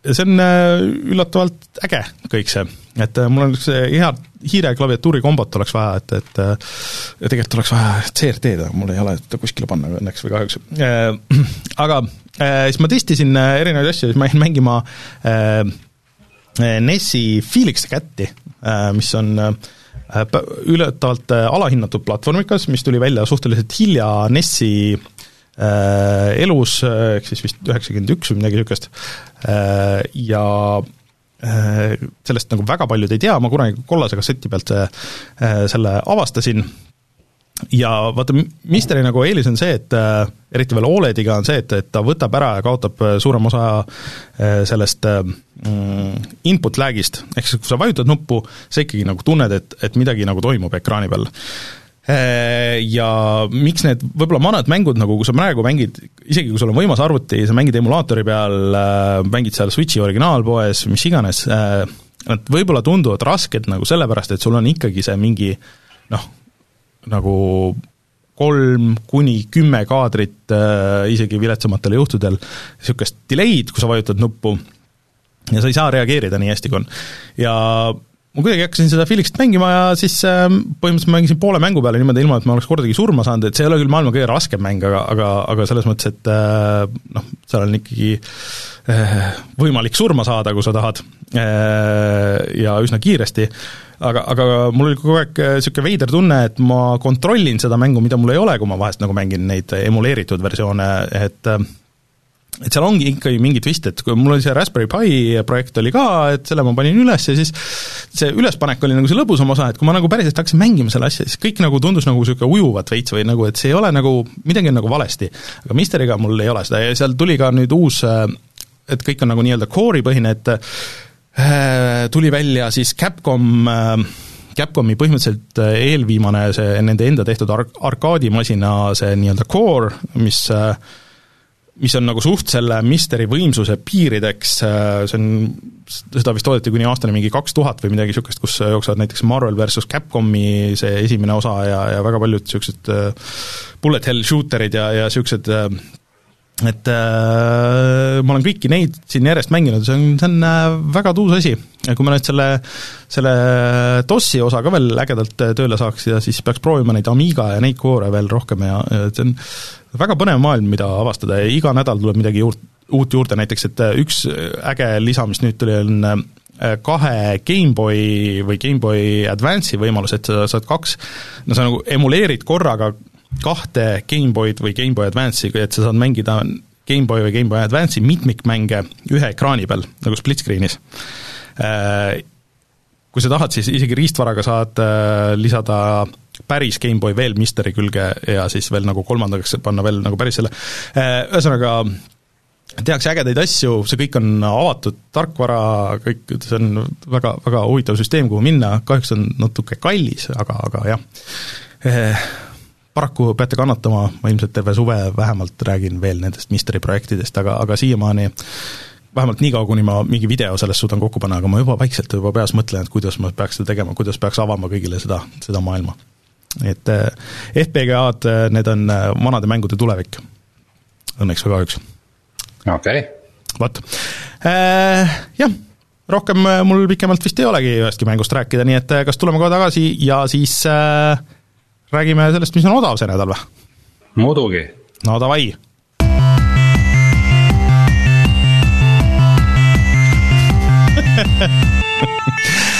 see on äh, üllatavalt äge kõik see, et äh, mul on üks hea hiire klaviatuuri kombot oleks vaja, et, et äh, tegelikult oleks vaja CRT-d, aga mul ei ole seda kuskile panna õnneks või kahjuks. Aga siis ma testisin erinevaid asju, siis ma jäin mängima NES-i Felix the Cat'i, mis on üllatavalt alahinnatud platvormikas, mis tuli välja suhteliselt hilja NES-i Äh, elus, äh, ehk siis vist üheksakümmend üks või midagi niisugust, äh, ja sellest nagu väga paljud ei tea, ma kunagi kollase kasseti pealt selle avastasin. Ja vaata, Misteri nagu eelis on see, et eriti veel Olediga on see, et, et ta võtab ära ja kaotab suurema osa sellest mm, input lag'ist, ehk siis kui sa vajutad nuppu, sa ikkagi nagu tunned, et, et midagi nagu toimub ekraani peal. Äh, ja miks need võib-olla vanad mängud, nagu kui sa praegu mängid, isegi kui sul on võimas arvuti, sa mängid emulaatori peal, äh, mängid seal Switchi originaalpoes, mis iganes, äh, nad võib-olla tunduvad rasked nagu sellepärast, et sul on ikkagi see mingi noh, nagu kolm kuni kümme kaadrit äh, isegi viletsamatel juhtudel, niisugust delay'd, kui sa vajutad nuppu, ja sa ei saa reageerida nii hästi, kui on. ja ma kuidagi hakkasin seda Felixit mängima ja siis äh, põhimõtteliselt mängisin poole mängu peale niimoodi, ilma et ma oleks kordagi surma saanud, et see ei ole küll maailma kõige raskem mäng, aga, aga, aga selles mõttes, et äh, noh, seal on ikkagi äh, võimalik surma saada, kui sa tahad, ja üsna kiiresti, aga, aga mul oli kogu aeg niisugune veider tunne, et ma kontrollin seda mängu, mida mul ei ole, kui ma vahest nagu mängin neid emuleeritud versioone, et et seal ongi ikkagi mingi twist, et kui mul oli see Raspberry Pi projekt oli ka, et selle ma panin üles ja siis see ülespanek oli nagu see lõbusam osa, et kui ma nagu päriselt hakkasin mängima selle asja, siis kõik nagu tundus nagu niisugune ujuvat veits või nagu, et see ei ole nagu, midagi on nagu valesti. aga Mysteriga mul ei ole seda ja seal tuli ka nüüd uus, et kõik on nagu nii-öelda core'i põhine, et äh, tuli välja siis Capcom äh, Capcomi põhimõtteliselt eelviimane see nende enda tehtud ar-, arkaadimasina see nii-öelda core, mis äh, mis on nagu suht selle Mysteri võimsuse piirideks, äh, see on, seda vist toodeti kuni aastani mingi kaks tuhat või midagi niisugust, kus jooksevad näiteks Marvel versus Capcomi see esimene osa ja, ja väga paljud niisugused äh, bullet hell shooterid ja, ja niisugused äh, et äh, ma olen kõiki neid siin järjest mänginud, see on, see on äh, väga tuus asi. kui ma nüüd selle, selle DOS-i osa ka veel ägedalt tööle saaks ja siis peaks proovima neid Amiga ja neid koore veel rohkem ja, ja see on väga põnev maailm, mida avastada ja iga nädal tuleb midagi juurde, uut juurde, näiteks et äh, üks äge lisa, mis nüüd tuli, on äh, kahe GameBoy või GameBoy Advance'i võimalus, et sa saad kaks, no sa nagu emuleerid korraga kahte GameBoy'd või GameBoy Advance'i, et sa saad mängida GameBoy või GameBoy Advance'i mitmikmänge ühe ekraani peal, nagu split screen'is. Äh, kui sa tahad, siis isegi riistvaraga saad lisada päris GameBoy veel Mysteri külge ja siis veel nagu kolmandaks panna veel nagu päris selle, äh, ühesõnaga tehakse ägedaid asju, see kõik on avatud tarkvara, kõik, see on väga, väga huvitav süsteem, kuhu minna, kahjuks on natuke kallis, aga, aga jah. Eh,, paraku peate kannatama, ma ilmselt terve suve vähemalt räägin veel nendest Mysteri projektidest, aga, aga siiamaani vähemalt niikaua, kuni ma mingi video sellest suudan kokku panna, aga ma juba vaikselt juba peas mõtlen, et kuidas ma peaks seda tegema, kuidas peaks avama kõigile seda, seda maailma et äh, FPGA-d, äh, need on äh, vanade mängude tulevik, õnneks või kahjuks. okei okay.. vot, jah, rohkem mul pikemalt vist ei olegi ühestki mängust rääkida, nii et kas tuleme kohe tagasi ja siis äh, räägime sellest, mis on odav see nädal või? muidugi. no davai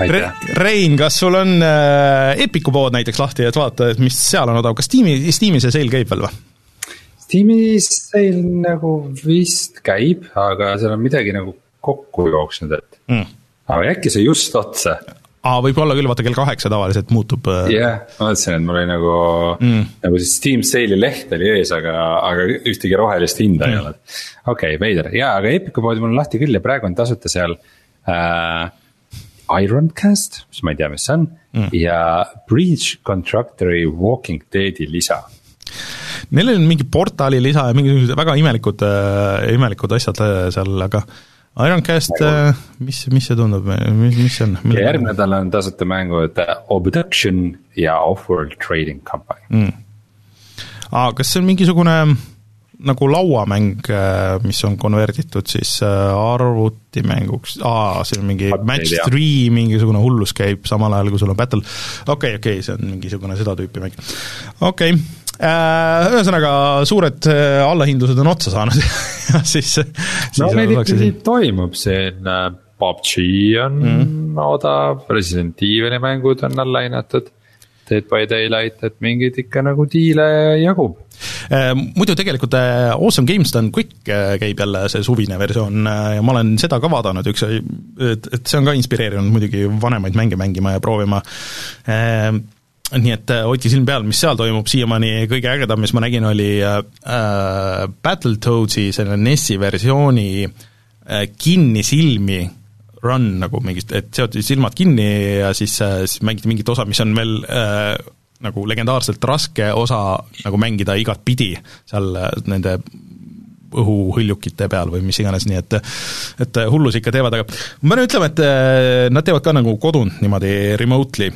Re Rein, kas sul on äh, Epiku pood näiteks lahti, et vaata, et mis seal on odav, kas Steam'i, Steam'i see sale käib veel või? Steam'i sale nagu vist käib, aga seal on midagi nagu kokku jooksnud, et mm. aga äkki see just otsa aa, võib olla küll, vaata kell kaheksa tavaliselt muutub. Äh, jah yeah,, ma mõtlesin, et mul oli nagu mm., nagu see Steam sale'i leht oli ees, aga, aga ühtegi rohelist hinda mm. ei olnud. okei okay,, veider, jaa, aga Epiku poodi mul on lahti küll ja praegu on tasuta seal äh, Ironcast, mis ma ei tea, mis see on mm. ja Breach Contractory Walking Deadi lisa. Neil on mingi portaali lisa ja mingisugused väga imelikud äh,, imelikud asjad äh, seal, aga Ironcast äh,, mis, mis see tundub, mis, mis see on? ja järgmine nädal on tasuta mängud Obduction ja Offworld Trading Company mm.. aa, kas see on mingisugune nagu lauamäng, äh, mis on konverditud siis äh, arvutimänguks, aa, siin on mingi match three, mingisugune hullus käib samal ajal, kui sul on battle, okei okay,, okei okay,, see on mingisugune seda tüüpi mäng. okei okay., äh, ühesõnaga suured allahindlused on otsa saanud ja siis, siis no meil ikkagi siin... toimub siin PUBG on mm. odav, Resident Evil'i mängud on alla hinnatud Dead by Daylight, et mingeid ikka nagu diile jagub. Äh, muidu tegelikult äh, Awesome Games Done Quick äh, käib jälle see suvine versioon ja ma olen seda ka vaadanud, üks, et, et see on ka inspireerinud muidugi vanemaid mänge mängima ja proovima nii et hoidke silm peal, mis seal toimub, siiamaani kõige ägedam, mis ma nägin, oli äh, Battletoadsi selle NES-i versiooni äh, kinnisilmi run nagu mingist, et seoti silmad kinni ja siis, äh, siis mängiti mingit osa, mis on veel äh, nagu legendaarselt raske osa nagu mängida igatpidi seal äh, nende õhuhõljukite peal või mis iganes, nii et et hullusi ikka teevad, aga ma pean ütlema, et äh, nad teevad ka nagu kodunt niimoodi remotely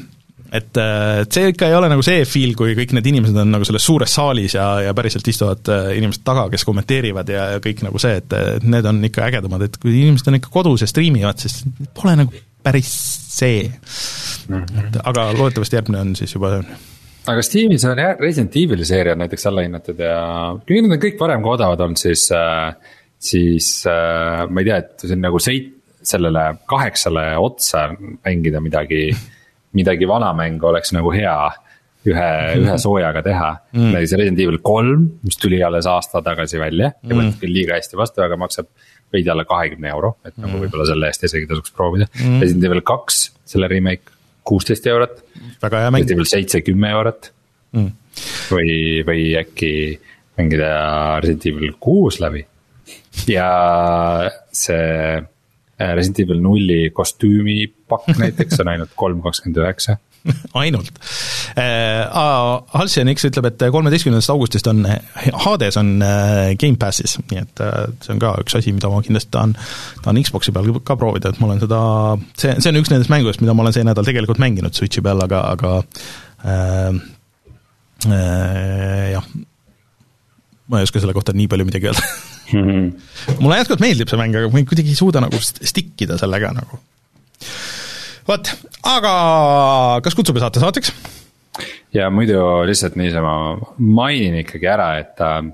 et, et see ikka ei ole nagu see feel, kui kõik need inimesed on nagu selles suures saalis ja, ja päriselt istuvad inimesed taga, kes kommenteerivad ja, ja kõik nagu see, et, et need on ikka ägedamad, et kui inimesed on ikka kodus ja striimivad, siis pole nagu päris see mm. -hmm. et aga loodetavasti järgmine on siis juba aga Steamis on jah, Resident Evil'i seeriad näiteks alla hinnatud ja kuigi nad on kõik varem ka odavad olnud, siis äh,, siis äh, ma ei tea, et see on nagu seit-, sellele kaheksale otsa mängida midagi, midagi vana mängu oleks nagu hea ühe mm., ühe soojaga teha mm.. näiteks Resident Evil kolm, mis tuli alles aasta tagasi välja mm. ja võeti küll liiga hästi vastu, aga maksab veidi alla kahekümne euro, et nagu mm. võib-olla selle eest isegi tasuks proovida mm.. Resident Evil kaks, selle remake, kuusteist eurot. väga hea mäng. Resident Evil seitse, kümme eurot mm.. või, või äkki mängida Resident Evil kuus läbi. ja see Resident Evil nulli kostüümipakk näiteks on ainult kolm kakskümmend üheksa ainult äh,. Halcyon X ütleb, et kolmeteistkümnendast augustist on, Hades on äh, Gamepassis, nii et äh, see on ka üks asi, mida ma kindlasti tahan, tahan Xbox'i peal ka proovida, et ma olen seda, see, see on üks nendest mängudest, mida ma olen see nädal tegelikult mänginud Switch'i peal, aga, aga äh, äh, jah, ma ei oska selle kohta nii palju midagi öelda mm. -hmm. mulle jätkuvalt meeldib see mäng, aga ma kuidagi ei suuda nagu stick ida sellega nagu vot, aga kas kutsume saate saateks? ja muidu lihtsalt niisama mainin ikkagi ära, et äh,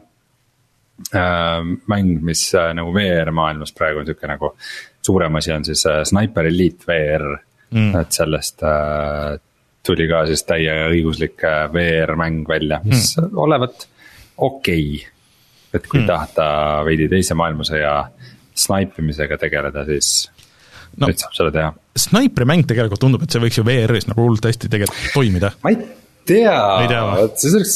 mäng, mis äh, nagu VR maailmas praegu on sihuke nagu suurem asi, on siis äh, Sniper Elite VR mm., et sellest äh, tuli ka siis täieõiguslik äh, VR mäng välja, mis mm. olevat okei okay.. et kui mm. tahta veidi teise maailmasõja snaipimisega tegeleda, siis no, nüüd saab seda teha. Snaipri mäng tegelikult tundub, et see võiks ju VR-is nagu hullult hästi tegelikult toimida. ma ei tea, see oleks,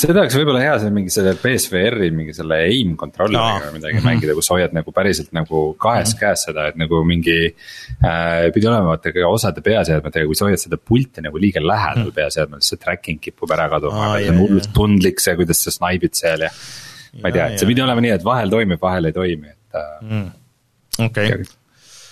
see oleks võib-olla hea see mingi selle BSVR-i mingi selle aim controller'iga või midagi mm -hmm. mängida, kus hoiad nagu päriselt nagu kahes mm -hmm. käes seda, et nagu mingi äh,. pidi olema vaata ka osade peaseadmetega, kui sa hoiad seda pulti nagu liiga lähedal mm -hmm. peaseadmel, siis see tracking kipub ära kaduma ah,, see on hullult tundlik see, kuidas sa snaibid seal ja. ma ei tea, et see pidi olema nii, et vahel toimib, vahel ei toimi, et äh, mm.. okei okay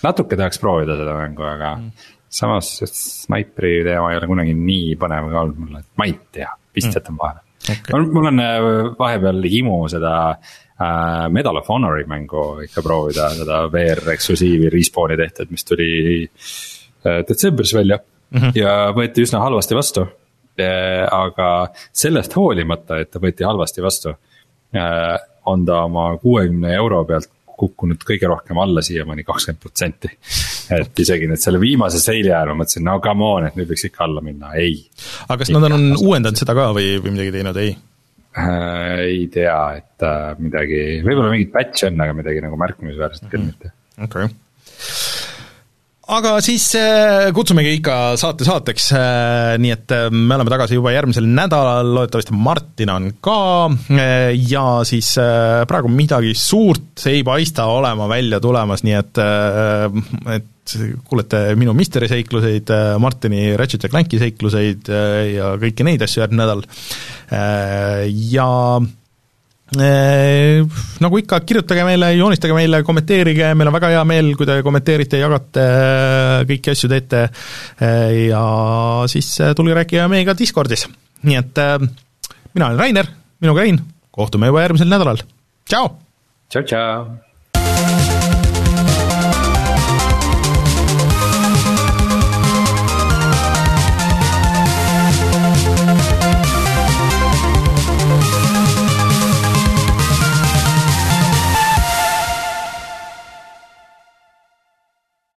natuke tahaks proovida seda mängu, aga mm. Samas snaipri teema ei ole kunagi nii põnev ka olnud mulle, et ma ei tea, vist mm. jätan vahele okay.. mul on äh, vahepeal himu seda äh, Medal of Honori mängu ikka proovida, seda VR eksklusiivi Respawni tehtud, mis tuli äh, detsembris välja mm -hmm. ja võeti üsna halvasti vastu äh,. aga sellest hoolimata, et ta võeti halvasti vastu äh, on ta oma kuuekümne euro pealt kukkunud kõige rohkem alla siiamaani kakskümmend protsenti. et isegi nüüd selle viimase seili ajal ma mõtlesin, no come on, et nüüd võiks ikka alla minna, ei. aga kas nad on uuendanud seda ka või, või midagi teinud, ei äh,? ei tea, et äh, midagi, võib-olla mingit patch'i on, aga midagi nagu märkimisväärset küll mitte. okei okay aga siis äh, kutsumegi ikka saate saateks, äh, nii et äh, me oleme tagasi juba järgmisel nädalal, loodetavasti Martin on ka ja siis praegu midagi suurt ei paista olema välja tulemas, nii et, et kuulete minu Misteri seikluseid, Martini Ratchet ja Clanki seikluseid ja kõiki neid asju järgmine nädal. Ja nagu ikka, kirjutage meile, joonistage meile, kommenteerige, meil on väga hea meel, kui te kommenteerite, jagate, kõiki asju teete ja siis tulge rääkige meiega Discordis. nii et mina olen Rainer, minuga Rein, kohtume juba järgmisel nädalal, tšau! tšau, tšau!